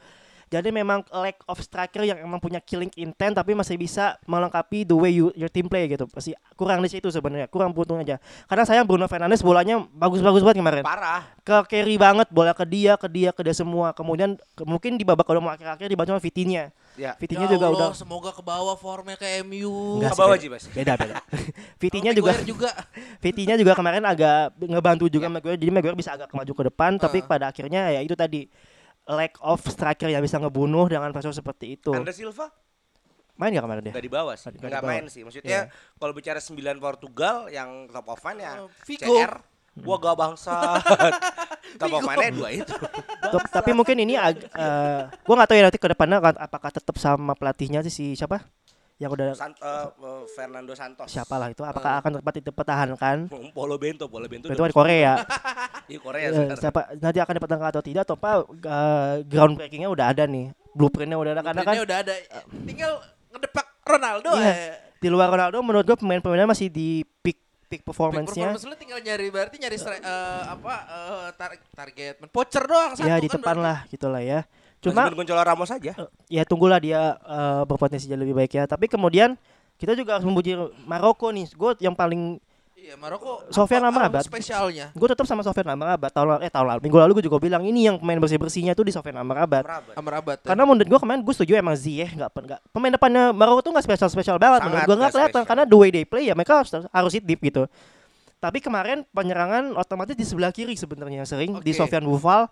Jadi memang lack of striker yang emang punya killing intent tapi masih bisa melengkapi the way you, your team play gitu. Masih kurang di situ sebenarnya, kurang beruntung aja. Karena saya Bruno Fernandes bolanya bagus-bagus banget kemarin. parah. Ke carry banget bola ke dia, ke dia, ke dia semua. Kemudian ke- mungkin di babak kedua mau akhir-akhir dibantu sama Vitinha. Ya. Vitinha Ya juga Allah, udah semoga ke bawah formnya ke MU. Enggak Ke bawah sih, Ji, Mas. beda beda. Vitinha Kalau juga juga. Vitinha juga kemarin agak ngebantu juga Maguire jadi Maguire bisa agak maju ke depan tapi Heeh. pada akhirnya ya itu tadi lack of striker yang bisa ngebunuh dengan pressure seperti itu. Andre Silva Main gak kemarin dia? nggak di bawah sih. Nggak bawah. main sih. Maksudnya Iya. kalau bicara 9 Portugal yang top of mind ya Oh, Figo. CR Wah gak bangsa. top of mind-nya dua itu. Tuh, tapi mungkin ini ag- eh, gua nggak tahu ya nanti ke depannya apakah tetap sama pelatihnya sih si siapa? Yang udah Sant- eh, eh, Fernando Santos. siapa lah itu apakah akan tempat dipertahankan? Polo Bento, Polo Bento. Itu udah- kan Korea. Iya Korea sekarang. siapa nanti akan dipertahankan atau tidak atau apa eh, groundbreakingnya udah ada nih. Blueprintnya udah ada karena kan Ini udah ada. Tinggal ngedepak Ronaldo Iya. eh. di luar Ronaldo menurut gua pemain-pemainnya masih di peak peak performance-nya. performance lu tinggal nyari berarti nyari eh, apa eh, tar- target man poacher doang satu ya di kan depan lah gitulah ya. Cuma Cuma Gonzalo Ramos aja. eh, ya tunggulah dia eh, berpotensi jadi lebih baik ya. Tapi kemudian kita juga harus memuji Maroko nih. Gue yang paling Iya, Maroko. Sofian Amrabat. Spesialnya. Gue tetap sama Sofian Amrabat. Tahun eh tahun lalu minggu lalu gue juga bilang ini yang pemain bersih bersihnya tuh di Sofian Amrabat. Amrabat. ya. Karena menurut gue kemarin gue setuju emang Ziyech nggak nggak pemain depannya Maroko tuh nggak spesial spesial banget Sangat menurut gue nggak kelihatan karena the way they play ya mereka harus harus hit deep gitu. Tapi kemarin penyerangan otomatis di sebelah kiri sebenarnya sering di Oke. Sofian Bufal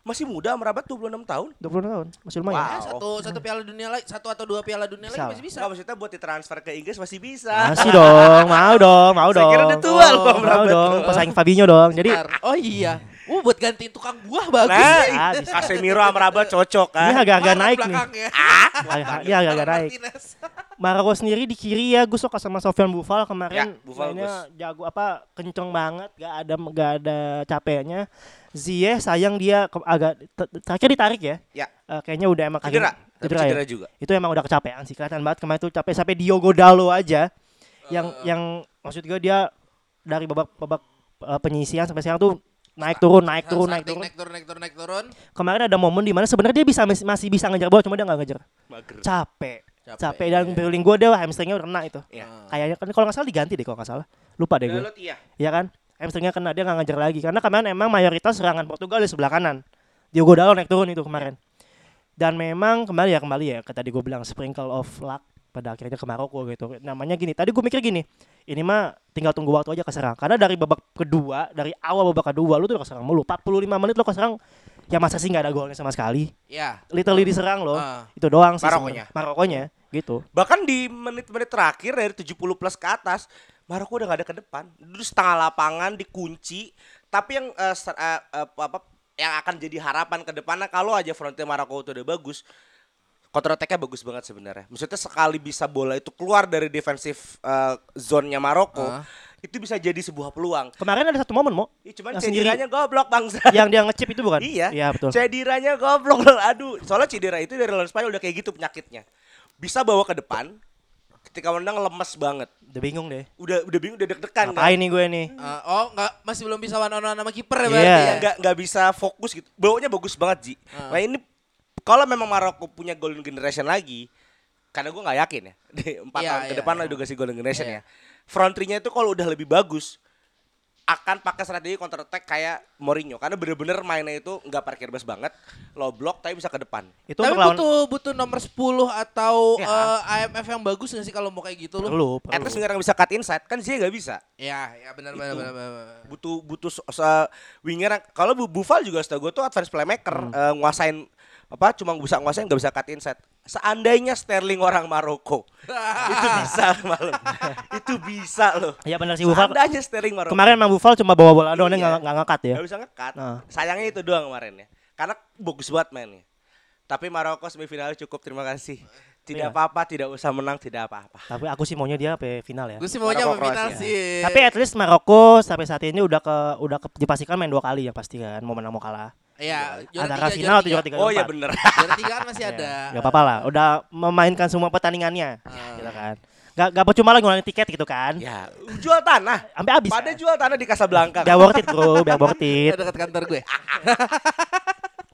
Masih muda Merabat 26 tahun. 20 tahun masih lumayan. Wow. Ya, satu satu piala dunia lagi, satu atau dua piala dunia Bisa. lagi masih bisa. Enggak maksudnya buat ditransfer ke Inggris masih bisa. Masih dong, mau dong, mau Saya dong. kira udah tua loh mau Merabat. dong, pesaing Fabinho dong. Jadi Bentar. oh iya. Uh, buat gantiin tukang buah bagus. Nah, nih. Ah, bisa. Casemiro sama Merabat cocok ini kan. agak-agak Parah naik nih. belakangnya. Ini agak-agak naik. Martinez. Maroko sendiri di kiri ya gue suka sama Sofian Bufal kemarin Ya, Buffal mainnya jago apa kenceng banget gak ada gak ada capeknya Ziyech sayang dia ke- agak te- terakhir ditarik ya Ya. Eh, kayaknya udah emang Cedera. Tapi cedera ya? cedera juga. itu emang udah kecapean sih kelihatan banget kemarin tuh capek sampai Diogo Dalo aja yang yang maksud gue dia dari babak babak eh, penyisian sampai sekarang tuh naik turun naik turun naik turun naik turun naik turun naik turun. kemarin ada momen di mana sebenarnya dia bisa masih bisa ngejar bola cuma dia nggak ngejar. Mager. capek. Capek, capek. Dan iya. berling gue dia hamstringnya udah kena itu. Iya. kayaknya kan kalau nggak salah diganti deh kalau nggak salah. Lupa deh gue iya. ya kan? Hamstringnya kena dia nggak ngejar lagi. Karena kemarin emang mayoritas serangan Portugal di sebelah kanan. Diogo Dalo naik turun itu kemarin. Dan memang kembali ya kembali ya ke tadi gue bilang sprinkle of luck pada akhirnya ke Maroko gitu namanya gini tadi gue mikir gini ini mah tinggal tunggu waktu aja keserang karena dari babak kedua dari awal babak kedua lu tuh udah keserang mulu 45 menit lu keserang ya masa sih nggak ada golnya sama sekali Ya. literally diserang loh Ah. itu doang sih Marokonya. Marokonya gitu Bahkan di menit-menit terakhir dari 70 plus ke atas, Maroko udah gak ada ke depan. Dulu setengah lapangan dikunci, tapi yang ser- eh, eh, apa yang akan jadi harapan ke depannya kalau aja frontier Maroko itu udah bagus. Counter attack-nya bagus banget sebenarnya. Maksudnya sekali bisa bola itu keluar dari defensif eh, zone-nya Maroko, Ah. itu bisa jadi sebuah peluang. kemarin ada satu momen mo Ih, cuman Yang sendiri. cederanya goblok bangsa. yang dia ngechip itu bukan Iya. iya betul Cederanya goblok. Aduh, soalnya cedera itu dari lawan Spanyol udah kayak gitu penyakitnya. Bisa bawa ke depan. Ketika menang lemes banget. udah bingung deh Udah udah bingung udah deg-degan kan. nih gue nih Ah, oh, nggak masih belum bisa one on one sama kiper ya Iya. berarti ya. Nggak nggak bisa fokus gitu. Bawanya bagus banget, Ji. Ah. Nah, ini kalau memang Maroko punya golden generation lagi, karena gue nggak yakin ya. Di empat Iya, tahun ke iya, depan iya. udah kasih golden generation Iya. ya. Front three-nya itu kalau udah lebih bagus akan pakai strategi counter attack kayak Mourinho karena bener-bener mainnya itu nggak parkir bus banget, low block tapi bisa ke depan. itu Tapi lawan butuh butuh nomor 10 atau Ya. eh, IMF yang bagus nggak sih kalau mau kayak gitu lu? perlu At perlu least yang bisa cut inside kan Zia nggak bisa. Ya, ya benar benar benar. benar. butuh butuh se- winger kalau Bu- Buffal juga setahu gue tuh advance playmaker eh, nguasain apa? Cuma bisa nguasain nggak bisa cut inside seandainya Sterling orang Maroko itu bisa malam. Itu bisa loh. Ya benar sih Buffal seandainya Sterling Maroko. Kemarin emang Buffal cuma bawa bola doang Iya. nggak nggak ngekat ya? Nggak bisa ngekat Nah. sayangnya itu doang kemarin ya. Karena bagus banget mainnya. Tapi Maroko semifinal cukup terima kasih. Tidak Iya. apa-apa tidak usah menang tidak apa-apa. Tapi aku sih maunya dia sampai final ya. Gue sih maunya Maroko, sama final sih. tapi at least Maroko sampai saat ini udah ke udah ke, dipastikan main dua kali ya pasti kan mau menang mau kalah ya, juara antara tiga, final atau juara tiga. tiga oh iya bener Juara tiga kan masih ada. ya apa-apa lah udah memainkan semua pertandingannya Ah. gitu kan Gak, gak percuma lagi ngulangin tiket gitu kan ya jual tanah sampai habis pada kan? jual tanah di Casablanca biar worth it bro biar worth it dekat kantor gue.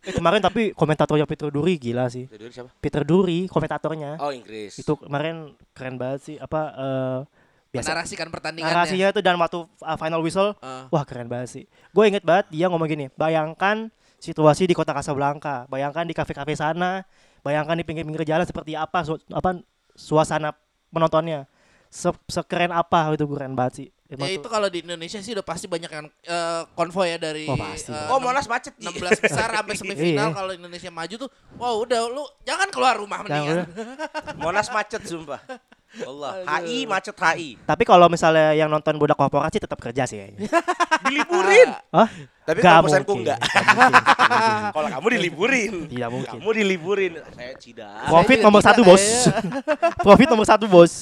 Eh, kemarin tapi komentatornya Peter Duri gila sih Itu siapa? Peter Duri komentatornya Oh Inggris. itu kemarin keren banget sih apa eh biasa Menarasikan pertandingannya. narasinya itu dan waktu uh, final whistle Ah. wah keren banget sih gue inget banget dia ngomong gini bayangkan situasi di kota Casablanca bayangkan di kafe-kafe sana bayangkan di pinggir-pinggir jalan seperti apa su- apa suasana penontonnya Se sekeren apa itu keren banget sih Emang Ya itu kalau di Indonesia sih udah pasti banyak yang eh, konvoy ya dari Oh, pasti. eh, Oh Monas macet. Ji. 16 besar sampai semifinal Iya. kalau Indonesia maju tuh wow udah lu jangan keluar rumah mendingan. Monas macet sumpah. Allah. HI macet HI. tapi kalau misalnya yang nonton budak korporasi tetap kerja sih kayaknya Diliburin. Hah? Tapi Gak kalau pesanku mungkin. enggak. Kalau kamu diliburin. Tidak mungkin. Kamu diliburin. Saya tidak. Profit nomor satu bos. Profit nomor satu bos.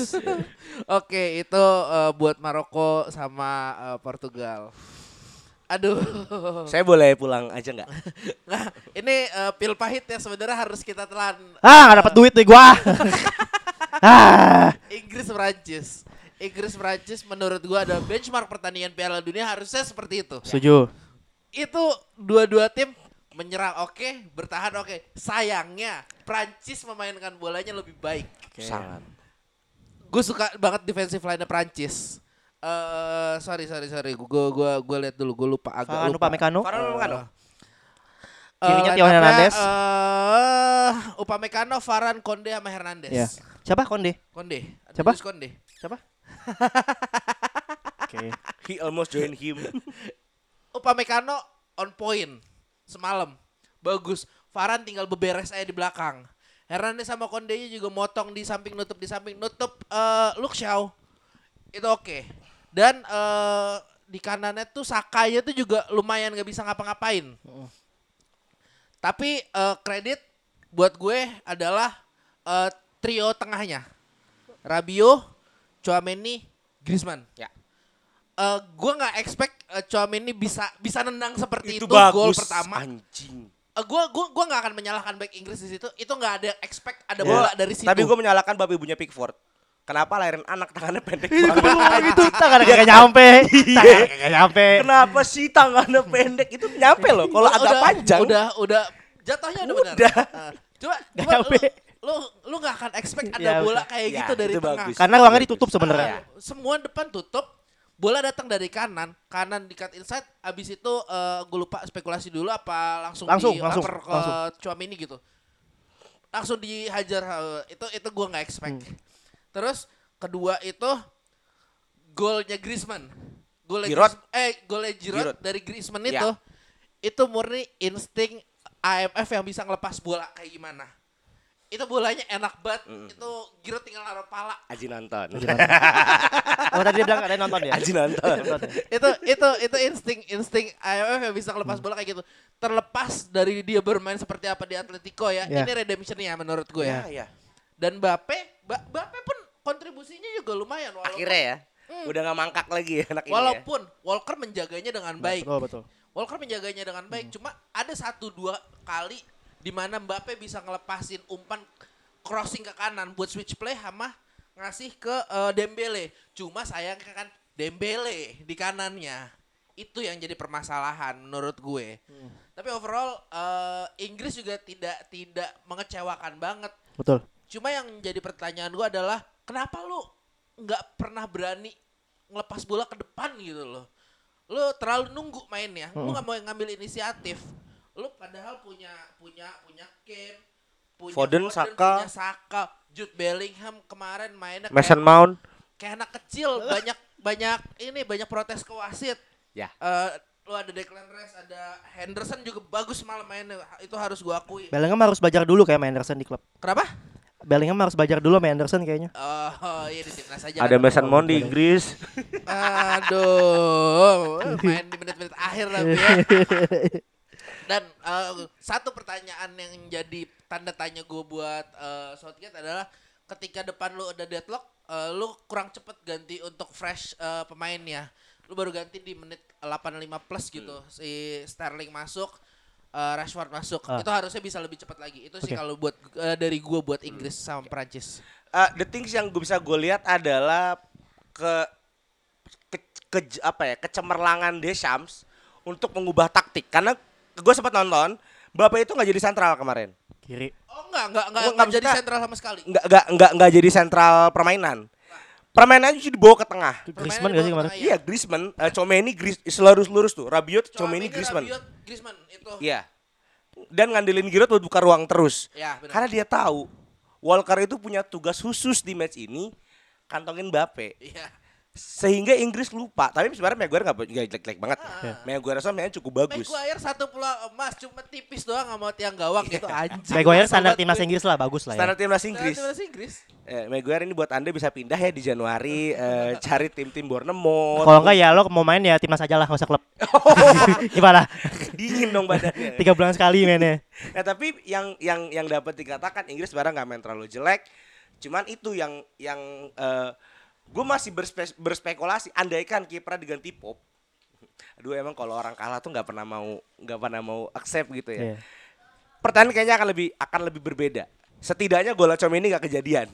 Oke, itu eh, buat Maroko sama eh, Portugal. Aduh. Saya boleh pulang aja enggak? Nah, ini eh, pil pahit yang sebenarnya harus kita telan. Ah gak dapat duit nih gua. Ah. Inggris Prancis. Inggris Prancis menurut gua ada benchmark pertandingan Piala Dunia harusnya seperti itu. Setuju. Itu dua-dua tim menyerang oke, bertahan oke. Sayangnya Prancis memainkan bolanya lebih baik. Sangat. Gue suka banget defensive line Prancis. Eh sorry sorry sorry. Gua gua gua lihat dulu. Gua lupa agak Farhan lupa. Upamecano. Farhan Upamecano. Eh, Kirinya line Theo up-nya, Hernandez. eh, Upamecano, Varane, Konde sama Hernandez. Iya. Siapa Konde? Konde. Siapa? Julius Konde. Siapa? Oke. He almost joined him. Upamecano on point semalam. Bagus. Varane tinggal beberes aja di belakang. Hernandez sama Konde juga motong di samping nutup di samping nutup eh Luke Shaw. Itu oke. Dan eh di kanannya tuh Sakanya tuh juga lumayan gak bisa ngapa-ngapain. Tapi eh, kredit buat gue adalah eh, trio tengahnya. Rabiot, Chouameni, Griezmann. Ya. Eh gue nggak expect uh, Chouameni bisa bisa nendang seperti itu, itu bagus. gol pertama. Anjing. Eh gue gua gua nggak akan menyalahkan back Inggris di situ. Itu nggak ada expect ada Ya. bola dari situ. Tapi gue menyalahkan babi ibunya Pickford. Kenapa lahirin anak tangannya pendek Itu banget? itu tangan kagak nyampe. Tangan kagak nyampe. Kenapa sih tangannya pendek? Itu nyampe loh. Kalau Udah- agak panjang. Udah udah jatuhnya udah, benar. Udah. Eh, coba Nggak coba nyampe. lu, lu lu nggak akan expect ada Ya, bola kayak Ya, gitu dari tengah. bagus. Karena ruangnya ditutup sebenarnya. Ya. Uh, semua depan tutup bola datang dari kanan kanan di cut inside abis itu gue lupa spekulasi dulu apa langsung, Langsung, di langsung, ke langsung. Chouameni gitu langsung dihajar uh, itu itu gue nggak expect Hmm. Terus kedua itu golnya Griezmann golnya Giroud. Eh golnya Giroud, Giroud. dari Griezmann Ya. itu itu murni insting AMF yang bisa ngelepas bola kayak gimana itu bolanya enak banget itu Giroud tinggal naruh pala Aji nonton. Oh tadi dia bilang ada yang nonton ya. Aji nonton. Nonton itu itu itu insting insting AMF yang bisa ngelepas bola kayak gitu terlepas dari dia bermain seperti apa di Atletico ya Ya. ini redemptionnya menurut gue ya Ya, ya. dan Bape ba Bape pun kontribusinya juga lumayan walaupun Akhirnya ya. Udah gak mangkak lagi ya anak ini ya. walaupun Walker menjaganya dengan baik Betul betul. Walker menjaganya dengan baik cuma ada satu dua kali di mana Mbappe bisa ngelepasin umpan crossing ke kanan buat switch play sama ngasih ke eh, Dembele. Cuma sayangnya kan Dembele di kanannya. Itu yang jadi permasalahan menurut gue. Tapi overall eh, Inggris juga tidak tidak mengecewakan banget. Betul. Cuma yang jadi pertanyaan gue adalah kenapa lu nggak pernah berani ngelepas bola ke depan gitu loh. Lu terlalu nunggu mainnya. Lu nggak mau ngambil inisiatif. Lu padahal punya punya punya Kane, punya Foden, Saka. punya Saka, Jude Bellingham kemarin mainnya Mason kayak, Mount. kayak anak kecil, banyak banyak ini banyak protes ke wasit. Ya. Eh, lu ada Declan Rice, ada Henderson juga bagus malam mainnya. Itu harus gua akui. Bellingham harus belajar dulu kayak main Anderson di klub. Kenapa? Bellingham harus belajar dulu main Anderson kayaknya. Oh, iya di timnas aja. Ada kan. Mason Mount di Inggris. Aduh, main di menit-menit akhir tapi ya. Dan eh, satu pertanyaan yang jadi tanda tanya gue buat eh, Southgate adalah ketika depan lu udah deadlock, eh, lu kurang cepet ganti untuk fresh eh, pemainnya. Lu baru ganti di menit 85 plus gitu. Si Sterling masuk, eh, Rashford masuk. Ah. Itu harusnya bisa lebih cepat lagi. Itu sih kalau buat eh, dari gue buat Inggris sama Prancis. Uh, the things yang gue bisa gue lihat adalah ke, ke, ke- apa ya kecemerlangan Deschamps untuk mengubah taktik karena gue sempat nonton Bapak itu nggak jadi sentral kemarin Kiri. Oh enggak, enggak, enggak, Nggak, enggak jadi sentral sama sekali. nggak nggak nggak nggak jadi sentral permainan permainannya cuma dibawa ke tengah Griezmann gak sih kemarin? Permainan iya Griezmann uh, Chomeni Gris lurus lurus tuh Rabiot Chomeni Chouameni, Griezmann Rabiot, Griezmann itu. iya dan ngandelin Giroud buat buka ruang terus Ya, karena dia tahu Walker itu punya tugas khusus di match ini kantongin Bape Iya. Sehingga Inggris lupa tapi sebenarnya Maguire nggak jelek-jelek banget Ah. Maguire rasa mainnya cukup bagus Maguire satu peluang emas cuma tipis doang sama tiang gawang gitu anjing. Maguire standar timnas. Inggris lah bagus lah ya. standar timnas Standar Inggris timnas Inggris. eh, Maguire ini buat anda bisa pindah ya di Januari eh, cari tim-tim Bournemouth Kalau enggak ya lo mau main ya timnas aja lah, nggak usah klub. Gimana? dingin dong badannya Tiga bulan sekali mainnya. Nah tapi yang yang yang dapat dikatakan Inggris sebenarnya nggak main terlalu jelek. Cuman itu yang yang gue masih berspe- berspekulasi. Andaikan kiprah diganti Pop. Aduh emang kalau orang kalah tuh nggak pernah mau nggak pernah mau accept gitu ya. Iya. Pertandingan kayaknya akan lebih akan lebih berbeda. Setidaknya gol Com ini nggak kejadian.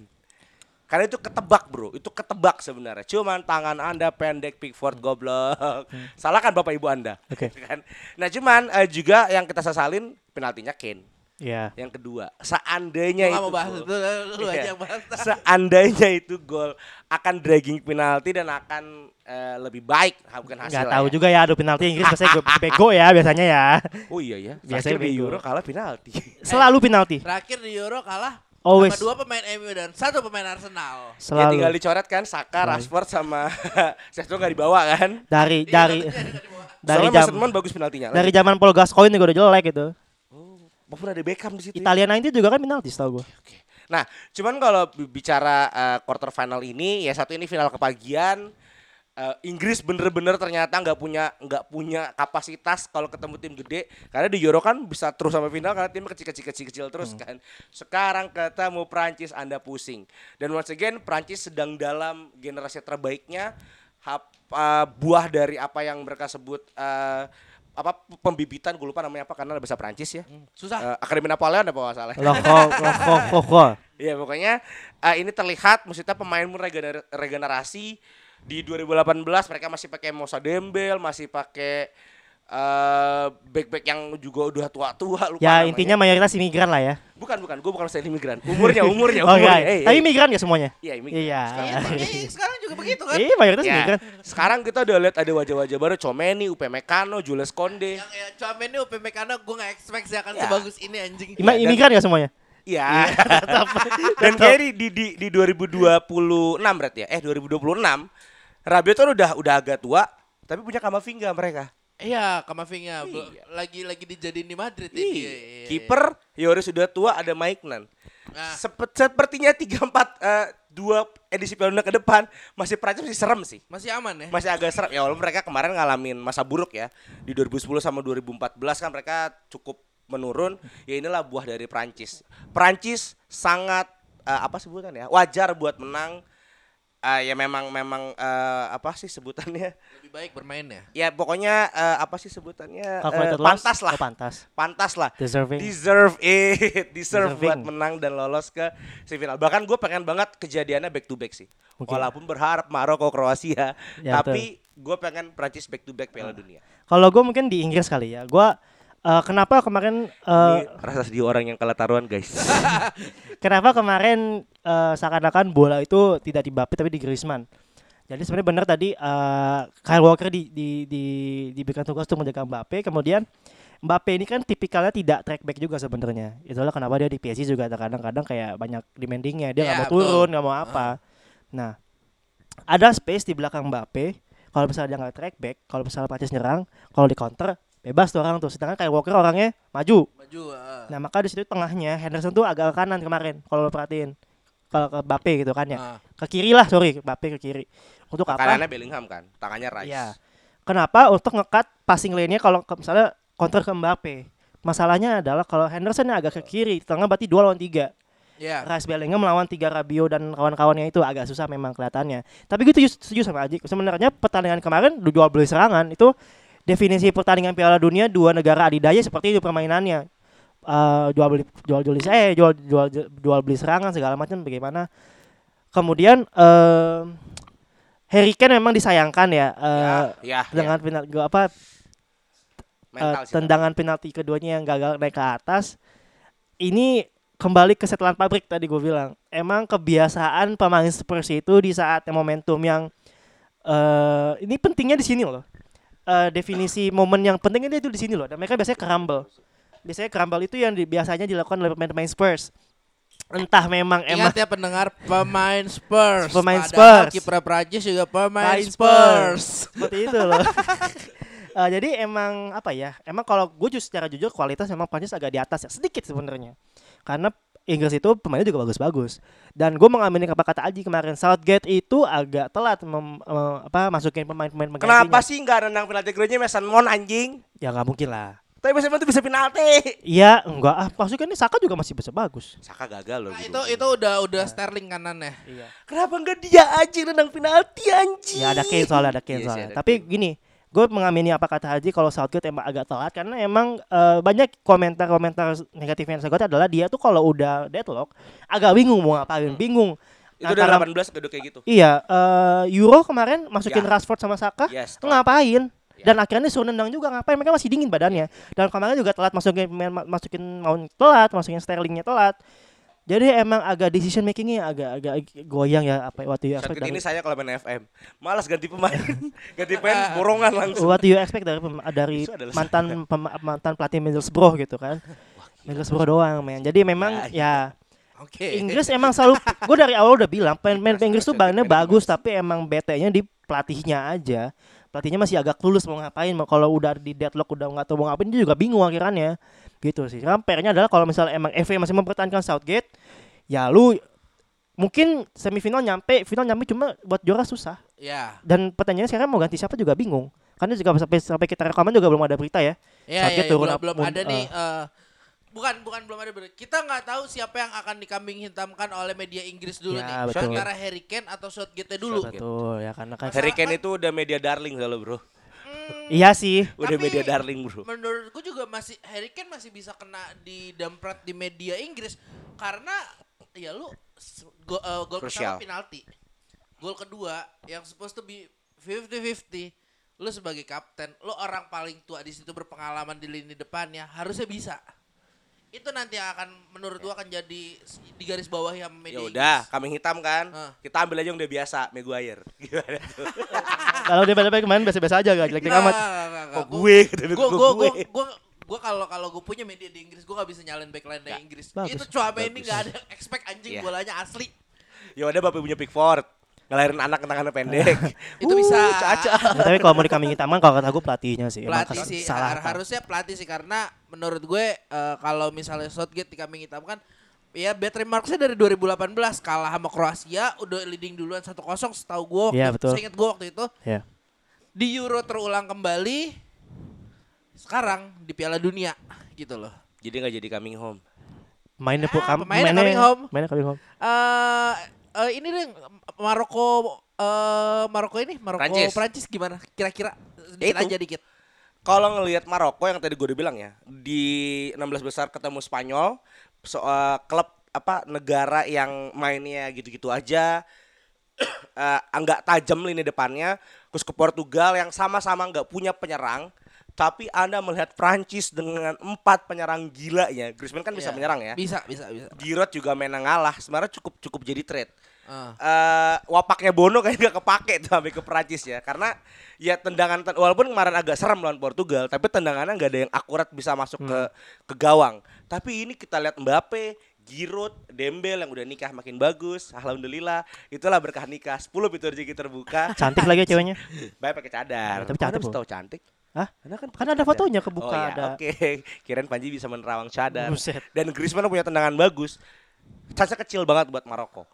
Karena itu ketebak bro, itu ketebak sebenarnya. Cuman tangan anda pendek, Pickford goblok. Salah kan bapak ibu anda. Oke. kan. Nah cuman eh, juga yang kita sesalin penaltinya Kane. Iya. Yang kedua, seandainya itu mau bahas itu, lu Iya. aja yang bahas. seandainya itu gol akan dragging penalti dan akan eh, lebih baik bukan hasilnya. Nggak tahu ya. juga ya adu penalti Inggris biasanya go- bego ya biasanya ya. Oh iya ya. Biasanya di bego. Euro kalah penalti. Selalu penalti. Terakhir di Euro kalah Always. sama dua pemain MU dan satu pemain Arsenal. Ya tinggal Selalu. dicoret kan Saka, Selalu. Rashford sama Sesto nggak dibawa kan. Dari Iya, dari dari Mason Mount bagus penaltinya. dari zaman Paul Gascoigne juga udah jelek gitu. Maupun ada Beckham di situ. ya. Italia 90 juga kan penalti setahu gue. Oke. Nah, cuman kalau bi- bicara eh, quarter final ini ya satu ini final kepagian eh, Inggris bener-bener ternyata nggak punya nggak punya kapasitas kalau ketemu tim gede karena di Euro kan bisa terus sampai final karena tim kecil-kecil kecil-kecil terus kan. Sekarang ketemu Prancis Anda pusing. Dan once again Prancis sedang dalam generasi terbaiknya hap- eh, buah dari apa yang mereka sebut eh, apa pembibitan gue lupa namanya apa karena bahasa Prancis ya. Susah. Eh, Akademi Napoleon apa nggak salah. Iya pokoknya eh, ini terlihat maksudnya pemain pun regener- regenerasi di 2018 mereka masih pakai Moussa Dembel, masih pakai eh back-back yang juga udah tua-tua lupa Ya namanya. intinya mayoritas imigran lah ya. bukan bukan gue bukan saya imigran. Umurnya umurnya Oh umurnya. enggak. Eh, Tapi eh. imigran ya semuanya. Iya imigran. Iya. Sekarang- Iya, sekarang juga begitu kan? Iya mayoritas Ya, imigran. sekarang kita udah lihat ada wajah-wajah baru Comeni, Upamecano, Jules Konde. Yang ya, Cuamen ini UPMK gue gak expect sih akan Ya. sebagus ini anjing. Ima- dan- imigran ya semuanya. Iya. Dan kayak di di di, di 2026 berarti ya. Eh 2026 Rabiot kan udah udah agak tua tapi punya Kamavinga mereka. Iya, Kamavinga Iya. lagi lagi dijadiin di Madrid ini. Iya. Iya, iya. Kiper Yoris sudah tua ada Maiknan. Nah, Sepet, sepertinya 3 4 eh, dua edisi Piala Dunia ke depan masih Prancis masih serem sih. masih aman ya? Masih agak serem ya walaupun mereka kemarin ngalamin masa buruk ya. Di 2010 sama 2014 kan mereka cukup menurun. Ya inilah buah dari Prancis. Prancis sangat eh, apa sebutan ya? Wajar buat menang. Eh, ya memang memang eh, apa sih sebutannya? Lebih baik bermain ya. Ya pokoknya eh, apa sih sebutannya? Calculated loss. pantas lah. Oh, pantas. Pantas lah. Deserving. Deserve it, deserve buat Deserving. menang dan lolos ke semifinal. Bahkan gue pengen banget kejadiannya back to back sih. Mungkin. Walaupun berharap Maroko Kroasia, Ya, tapi gue pengen Prancis back to back Piala Dunia. Kalau gue mungkin di Inggris kali ya. Gue eh, kenapa kemarin eh, Ini rasa sedih orang yang kalah taruhan guys. kenapa kemarin eh, seakan-akan bola itu tidak di Mbappe tapi di Griezmann. Jadi sebenarnya benar tadi eh, Kyle Walker di, di, di, diberikan tugas untuk menjaga Mbappe. Kemudian Mbappe ini kan tipikalnya tidak track back juga sebenarnya. Itulah kenapa dia di PSG juga kadang-kadang kayak banyak demandingnya. Dia nggak Iya, mau turun, nggak mau apa. Nah, ada space di belakang Mbappe. Kalau misalnya dia nggak track back, kalau misalnya Prancis nyerang, kalau di counter bebas tuh orang tuh. Sedangkan kayak Walker orangnya maju. Maju. ah. Nah maka di situ tengahnya Henderson tuh agak ke kanan kemarin kalau lo perhatiin kalau ke Bape gitu kan ya Ah. ke kiri lah sorry Bape ke kiri untuk apa? Kanannya Bellingham kan, tangannya Rice. Iya. Kenapa untuk ngekat passing lane-nya kalau ke- misalnya counter ke Mbappe? Masalahnya adalah kalau Henderson agak ke kiri, tengah berarti dua lawan tiga. Iya. Rice Bellingham melawan tiga Rabio dan kawan-kawannya itu agak susah memang kelihatannya. Tapi gue setuju, setuju sama Aji. Sebenarnya pertandingan kemarin du- jual beli serangan itu definisi pertandingan Piala Dunia dua negara adidaya seperti itu permainannya. Eh, jual beli jual beli eh jual jual jual beli serangan segala macam bagaimana. Kemudian eh Harry Kane memang disayangkan ya, eh, ya, dengan penalti apa Mental sih. tendangan penalti keduanya yang gagal naik ke atas. Ini kembali ke setelan pabrik tadi gue bilang. Emang kebiasaan pemain Spurs itu di saat yang momentum yang eh ini pentingnya di sini loh. Eh, definisi momen yang penting itu di sini loh. Dan mereka biasanya crumble. Biasanya crumble itu yang di- biasanya dilakukan oleh pemain-pemain Spurs. Entah memang emang Ingat ya pendengar pemain Spurs. Pemain Spurs. Kiper Prancis juga pemain Main Spurs. seperti itu loh. Eh, jadi emang apa ya? Emang kalau gue justru secara jujur kualitas memang Prancis agak di atas ya sedikit sebenarnya. Karena Inggris itu pemainnya juga bagus-bagus. Dan gue mengamini apa kata Aji kemarin Southgate itu agak telat mem- eh, apa masukin pemain-pemain penggantinya. Kenapa sih nggak nendang penalti kedua Mason Mount anjing? Ya nggak mungkin lah. Tapi Mason Mount tuh bisa penalti. Iya, enggak ah. Maksudnya ini Saka juga masih bisa bagus. Saka gagal loh. Nah, di itu itu udah udah Sterling kanannya. Iya. Kenapa nggak dia aja yang nendang penalti anjing? Ya ada Kane soalnya ada Iya Kane sih, soalnya. ada Tapi gini, gue mengamini apa kata Haji kalau Southgate emang agak telat karena emang eh, banyak komentar-komentar negatifnya Southgate adalah dia tuh kalau udah deadlock agak bingung mau ngapain, bingung. Itu udah karena- 18 udah kayak gitu. Iya, eh, Euro kemarin masukin Ya. Rashford sama Saka Yes. ngapain? Dan akhirnya suruh nendang juga ngapain mereka masih dingin badannya. Dan kemarin juga telat masukin masukin Mount telat, masukin Sterlingnya telat. Jadi emang agak decision makingnya agak agak goyang ya apa do you Saat expect ini dari, saya kalau main FM, malas ganti pemain, ganti pemain borongan langsung. what you expect dari dari mantan pem- mantan pelatih Middlesbrough gitu kan. Middlesbrough doang men. Jadi memang ya Oke. Inggris emang selalu gue dari awal udah bilang pemain Inggris tuh mainnya bagus tapi emang BT-nya di pelatihnya aja. Pelatihnya masih agak tulus mau ngapain. Kalau udah di deadlock udah nggak tahu mau ngapain dia juga bingung akhirannya. Gitu sih. Karena PR-nya adalah kalau misalnya emang FA masih mempertahankan Southgate, ya lu mungkin semifinal nyampe, final nyampe cuma buat juara susah. Ya. Dan pertanyaannya sekarang mau ganti siapa juga bingung. Karena juga sampai sampai kita rekaman juga belum ada berita ya. Ya, Southgate ya, ya, turun belum, up- belum ada nih eh. eh, bukan bukan belum ada berita. Kita nggak tahu siapa yang akan dikambing hitamkan oleh media Inggris dulu Ya, nih. betul. Antara Harry Kane atau Southgate dulu. Betul ya karena kan Harry Kane itu udah media darling kalau bro, iya sih. udah Tapi- media darling bro. Menurutku juga masih Harry Kane masih bisa kena di damprat di media Inggris karena ya lu go- eh, gol pertama penalti. Gol kedua yang supposed to be 50-50 lu sebagai kapten, lu orang paling tua di situ berpengalaman di lini depannya, harusnya bisa. Itu nanti yang akan menurut gua akan jadi di garis bawah yang media Ya udah, kambing hitam kan, Hah. kita ambil aja yang udah biasa, Maguire. Gimana tuh? Kalau dia balik kemarin biasa-biasa aja gak jelek-jelek amat. Kok gue, kata gue kok gue gue. gue gue gue kalau kalau gue punya media di Inggris gue gak bisa nyalain backline dari Inggris bagus, itu cuma ini nggak ada expect anjing Iya. bolanya asli Ya udah bapak punya Pickford, ngelahirin anak tangannya pendek. itu bisa Ya, tapi kalau mau dikambing hitaman kalau kata gue pelatihnya sih. Pelatih sih salah har- harusnya pelatih sih karena menurut gue eh, kalau misalnya Southgate dikambing hitam kan ya bad remarksnya dari 2018 kalah sama Kroasia udah leading duluan 1-0 setahu gue waktu, Iya, betul. seingat gue waktu itu Ya. di Euro terulang kembali sekarang di Piala Dunia gitu loh Jadi nggak jadi coming home. Mainnya Ah, pemainnya mainnya coming home. Mainnya coming home. eh eh, ini deh Maroko eh Maroko ini Maroko Prancis. Prancis gimana kira-kira sedikit itu. aja dikit Kalau ngelihat Maroko yang tadi gue udah bilang ya, di 16 besar ketemu Spanyol, so, eh, klub apa negara yang mainnya gitu-gitu aja, eh, nggak tajam lini depannya, terus ke Portugal yang sama-sama nggak punya penyerang, tapi anda melihat Prancis dengan empat penyerang gila ya, Griezmann kan bisa Iya. menyerang ya, bisa bisa bisa Giroud juga main ngalah, sebenarnya cukup cukup jadi trade. Ah. eh wapaknya Bono kayaknya gak kepake tuh sampai ke Prancis ya karena ya tendangan ten- walaupun kemarin agak serem lawan Portugal tapi tendangannya nggak ada yang akurat bisa masuk ke ke gawang tapi ini kita lihat Mbappe Giroud, Dembel yang udah nikah makin bagus, alhamdulillah. Itulah berkah nikah. 10 pintu rezeki terbuka. Cantik lagi ya ceweknya. Baik pakai cadar. Tapi cantik, tahu cantik. Hah? Anda kan Kan ada fotonya kebuka oh, ya, ada. Oke, kirain Panji bisa menerawang cadar. Buset. Dan Griezmann punya tendangan bagus. Chance kecil banget buat Maroko.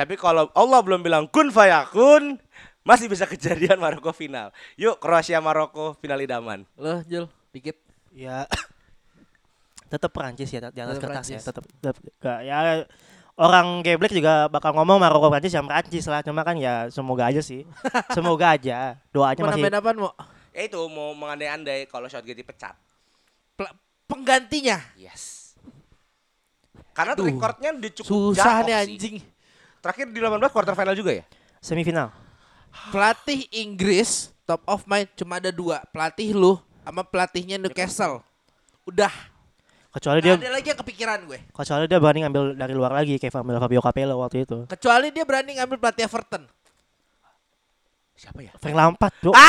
Tapi kalau Allah belum bilang kun fayakun, masih bisa kejadian Maroko final. Yuk Kroasia Maroko final idaman. Loh, Jul, dikit. Ya. tetap Prancis ya di atas Tetep kertas ya. Prancis. Tetap tetap gak- ya orang geblek juga bakal ngomong Maroko Prancis yang Prancis lah. Cuma kan ya semoga aja sih. semoga aja. Doanya Mau masih apaan, mau? Ya itu mau mengandai-andai kalau Southgate dipecat. Pla- penggantinya. Yes. Karena Aduh, recordnya udah cukup Susah jauh nih sih. Terakhir di 18 quarter final juga ya? semifinal. Pelatih Inggris top of mind cuma ada dua. Pelatih lu sama pelatihnya Newcastle. Udah. Kecuali Nggak dia ada lagi yang kepikiran gue. kecuali dia berani ngambil dari luar lagi kayak Fabio Fabio Capello waktu itu. Kecuali dia berani ngambil pelatih Everton. Siapa ya? Frank Lampard, Bro.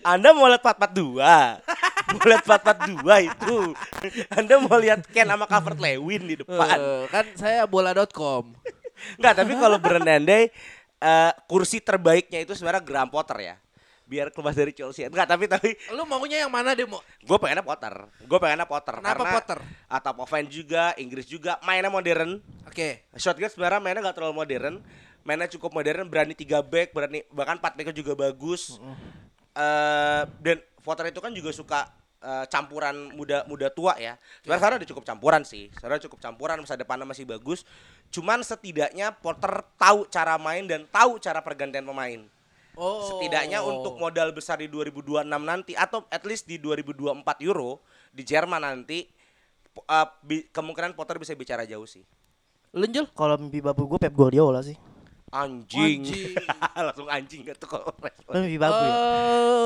Anda mau lihat 442 Mau lihat 442 itu. Anda mau lihat Ken sama Calvert Lewin di depan? Eh, kan saya bola.com. Enggak tapi kalau berandai eh kursi terbaiknya itu sebenarnya Graham Potter ya. Biar keluar dari Chelsea. Enggak tapi tapi Lu maunya yang mana demo? gue pengennya Potter. Gue pengennya Potter Kenapa karena Potter? atap offense juga Inggris juga mainnya modern. Oke. Shotgun sebenarnya mainnya gak terlalu modern. Mainnya cukup modern berani tiga back berani bahkan empat back juga bagus. Eh dan Potter itu kan juga suka eh, campuran muda muda tua ya. Sebenarnya sekarang udah cukup campuran sih. Sebenarnya cukup campuran masa depannya masih bagus. Cuman setidaknya Potter tahu cara main dan tahu cara pergantian pemain. Oh. Setidaknya untuk modal besar di 2026 nanti atau at least di 2024 Euro di Jerman nanti eh, bi- kemungkinan Potter bisa bicara jauh sih. Lu Jul? Kalau mimpi babu gue Pep Guardiola sih. Anjing. Anjing. Langsung anjing gitu kok. Lebih bagus ya.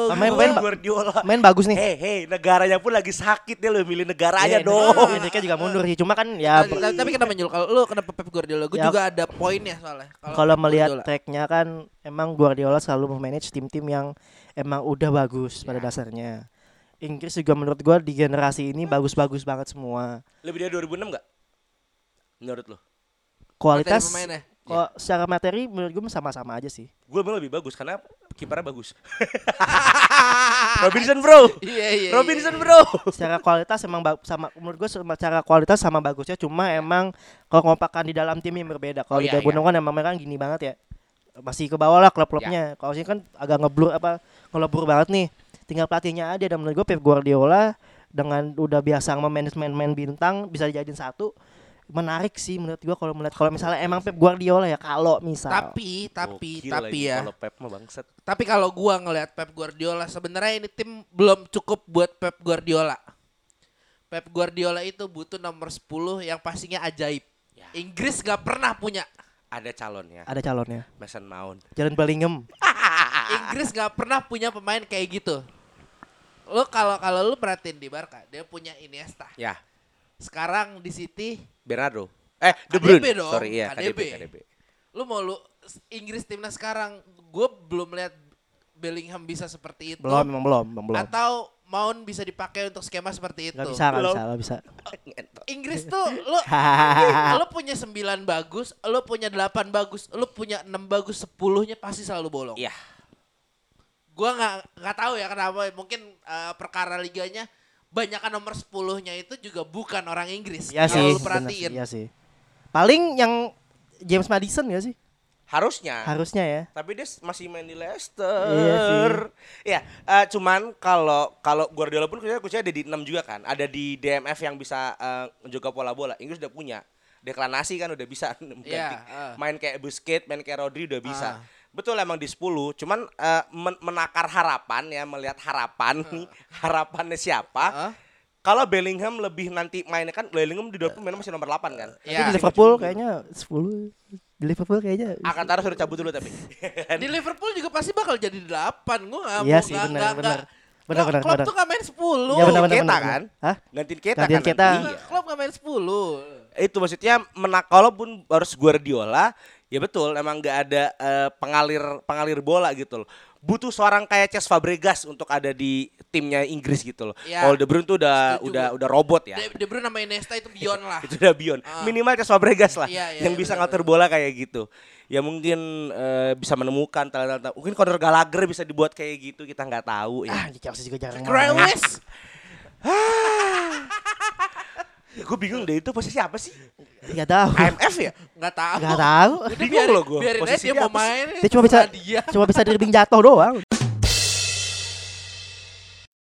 Oh, Main gua- main ba- Guardiola. main bagus nih. Hei, hei, negaranya pun lagi sakit dia lo milih negaranya Iya, dong. Enrique juga mundur sih. Cuma kan ya Tapi- tapi kenapa nyul kalau lu kenapa Pep Guardiola? Gue Ya. juga ada poinnya soalnya. kalau melihat tracknya kan emang Guardiola selalu memanage tim-tim yang emang udah bagus pada dasarnya. Inggris juga menurut gua di generasi ini bagus-bagus banget semua. Lebih dari 2006 enggak? Menurut lo? Kualitas Pemainnya. kalau secara materi menurut gua sama-sama aja sih. Gue lebih bagus karena kipernya bagus. Robinson bro. Iya iya. Robinson bro. Secara kualitas emang sama menurut gua secara kualitas sama bagusnya cuma emang kalau ngompakan di dalam tim yang berbeda. Kalau Oh, di iya, Gabungan kan emang mereka gini banget ya. Masih ke bawah lah klub-klubnya. Kalau sini kan agak ngeblur apa ngelebur banget nih. Tinggal pelatihnya aja dan menurut gua Pep Guardiola dengan udah biasa memanage main-main bintang bisa dijadiin satu menarik sih menurut gua kalau melihat kalau misalnya emang Pep Guardiola ya kalau misal Tapi tapi Gokil tapi ya. Kalau Pep mah bangsat. Tapi kalau gua ngelihat Pep Guardiola sebenarnya ini tim belum cukup buat Pep Guardiola. Pep Guardiola itu butuh nomor 10 yang pastinya ajaib. Ya. Inggris gak pernah punya. Ada calonnya. ada calonnya Mason Mount. Jalan Bellingham Inggris gak pernah punya pemain kayak gitu. Lo kalau kalau lu perhatiin di Barca, dia punya Iniesta. Ya, Sekarang di City, Bernardo. Eh, De KDB Bruyne. dong, Sorry, iya, KDB. KDB. KDB. lu mau lu Inggris timnas sekarang, gue belum lihat Bellingham bisa seperti itu. belum memang belum memang belum Atau Mount bisa dipakai untuk skema seperti itu. nggak bisa Belum. bisa nggak bisa Inggris tuh lu lu punya 9 bagus, lu punya 8 bagus, lu punya 6 bagus, 10-nya pasti selalu bolong. Iya. Gua nggak nggak tahu ya kenapa, mungkin eh, perkara liganya banyakan nomor 10-nya itu juga bukan orang Inggris. Iya Kalau sih, lu perhatiin. sih, Iya sih. Paling yang James Madison ya sih? Harusnya. Harusnya ya. Tapi dia masih main di Leicester. Iya eh, cuman kalau kalau Guardiola pun kayaknya coachnya ada di 6 juga kan. Ada di DMF yang bisa eh, menjaga pola bola. Inggris udah punya. Deklanasi kan udah bisa ganti. Iya, ah. main kayak Busquets, main kayak Rodri udah bisa. Ah. Betul emang di 10, cuman men- menakar harapan ya, melihat harapan nih, harapannya siapa? Ah. Kalau Bellingham lebih nanti mainnya kan Bellingham di Dortmund mainnya masih nomor 8 kan. Tapi Iya. di Liverpool kayaknya 10 di Liverpool kayaknya Akan taruh suruh cabut dulu tapi. Di Liverpool juga pasti bakal jadi 8. Gua nggak Iya mau- sih, nggak- benar, benar. Benar, benar, Klopp benar. tuh nggak main 10. Iya benar benar benar. kan? Hah? Gantiin kita Gantiin kan nanti. Iya. Klopp nggak main 10. itu maksudnya menak kalaupun harus Guardiola ya betul emang nggak ada eh, pengalir pengalir bola gitu loh butuh seorang kayak Cesc Fabregas untuk ada di timnya Inggris gitu loh Ya. kalau De Bruyne tuh udah Setuju udah udah robot ya De, De Bruyne sama Iniesta itu beyond lah. itu udah beyond Ah. minimal Cesc Fabregas lah Iya, iya, yang iya, bisa ngatur bola kayak gitu ya mungkin eh, bisa menemukan talenta mungkin Conor Gallagher bisa dibuat kayak gitu kita nggak tahu Ah, ya di Chelsea juga jarang. Grealish. gue bingung deh itu posisi apa sih Enggak tahu. IMF ya Nggak tahu. Enggak tahu. Udah Bingung loh biarin aja Posisi dia mau main. Dia cuma bisa dia. cuma bisa dribbling jatuh doang.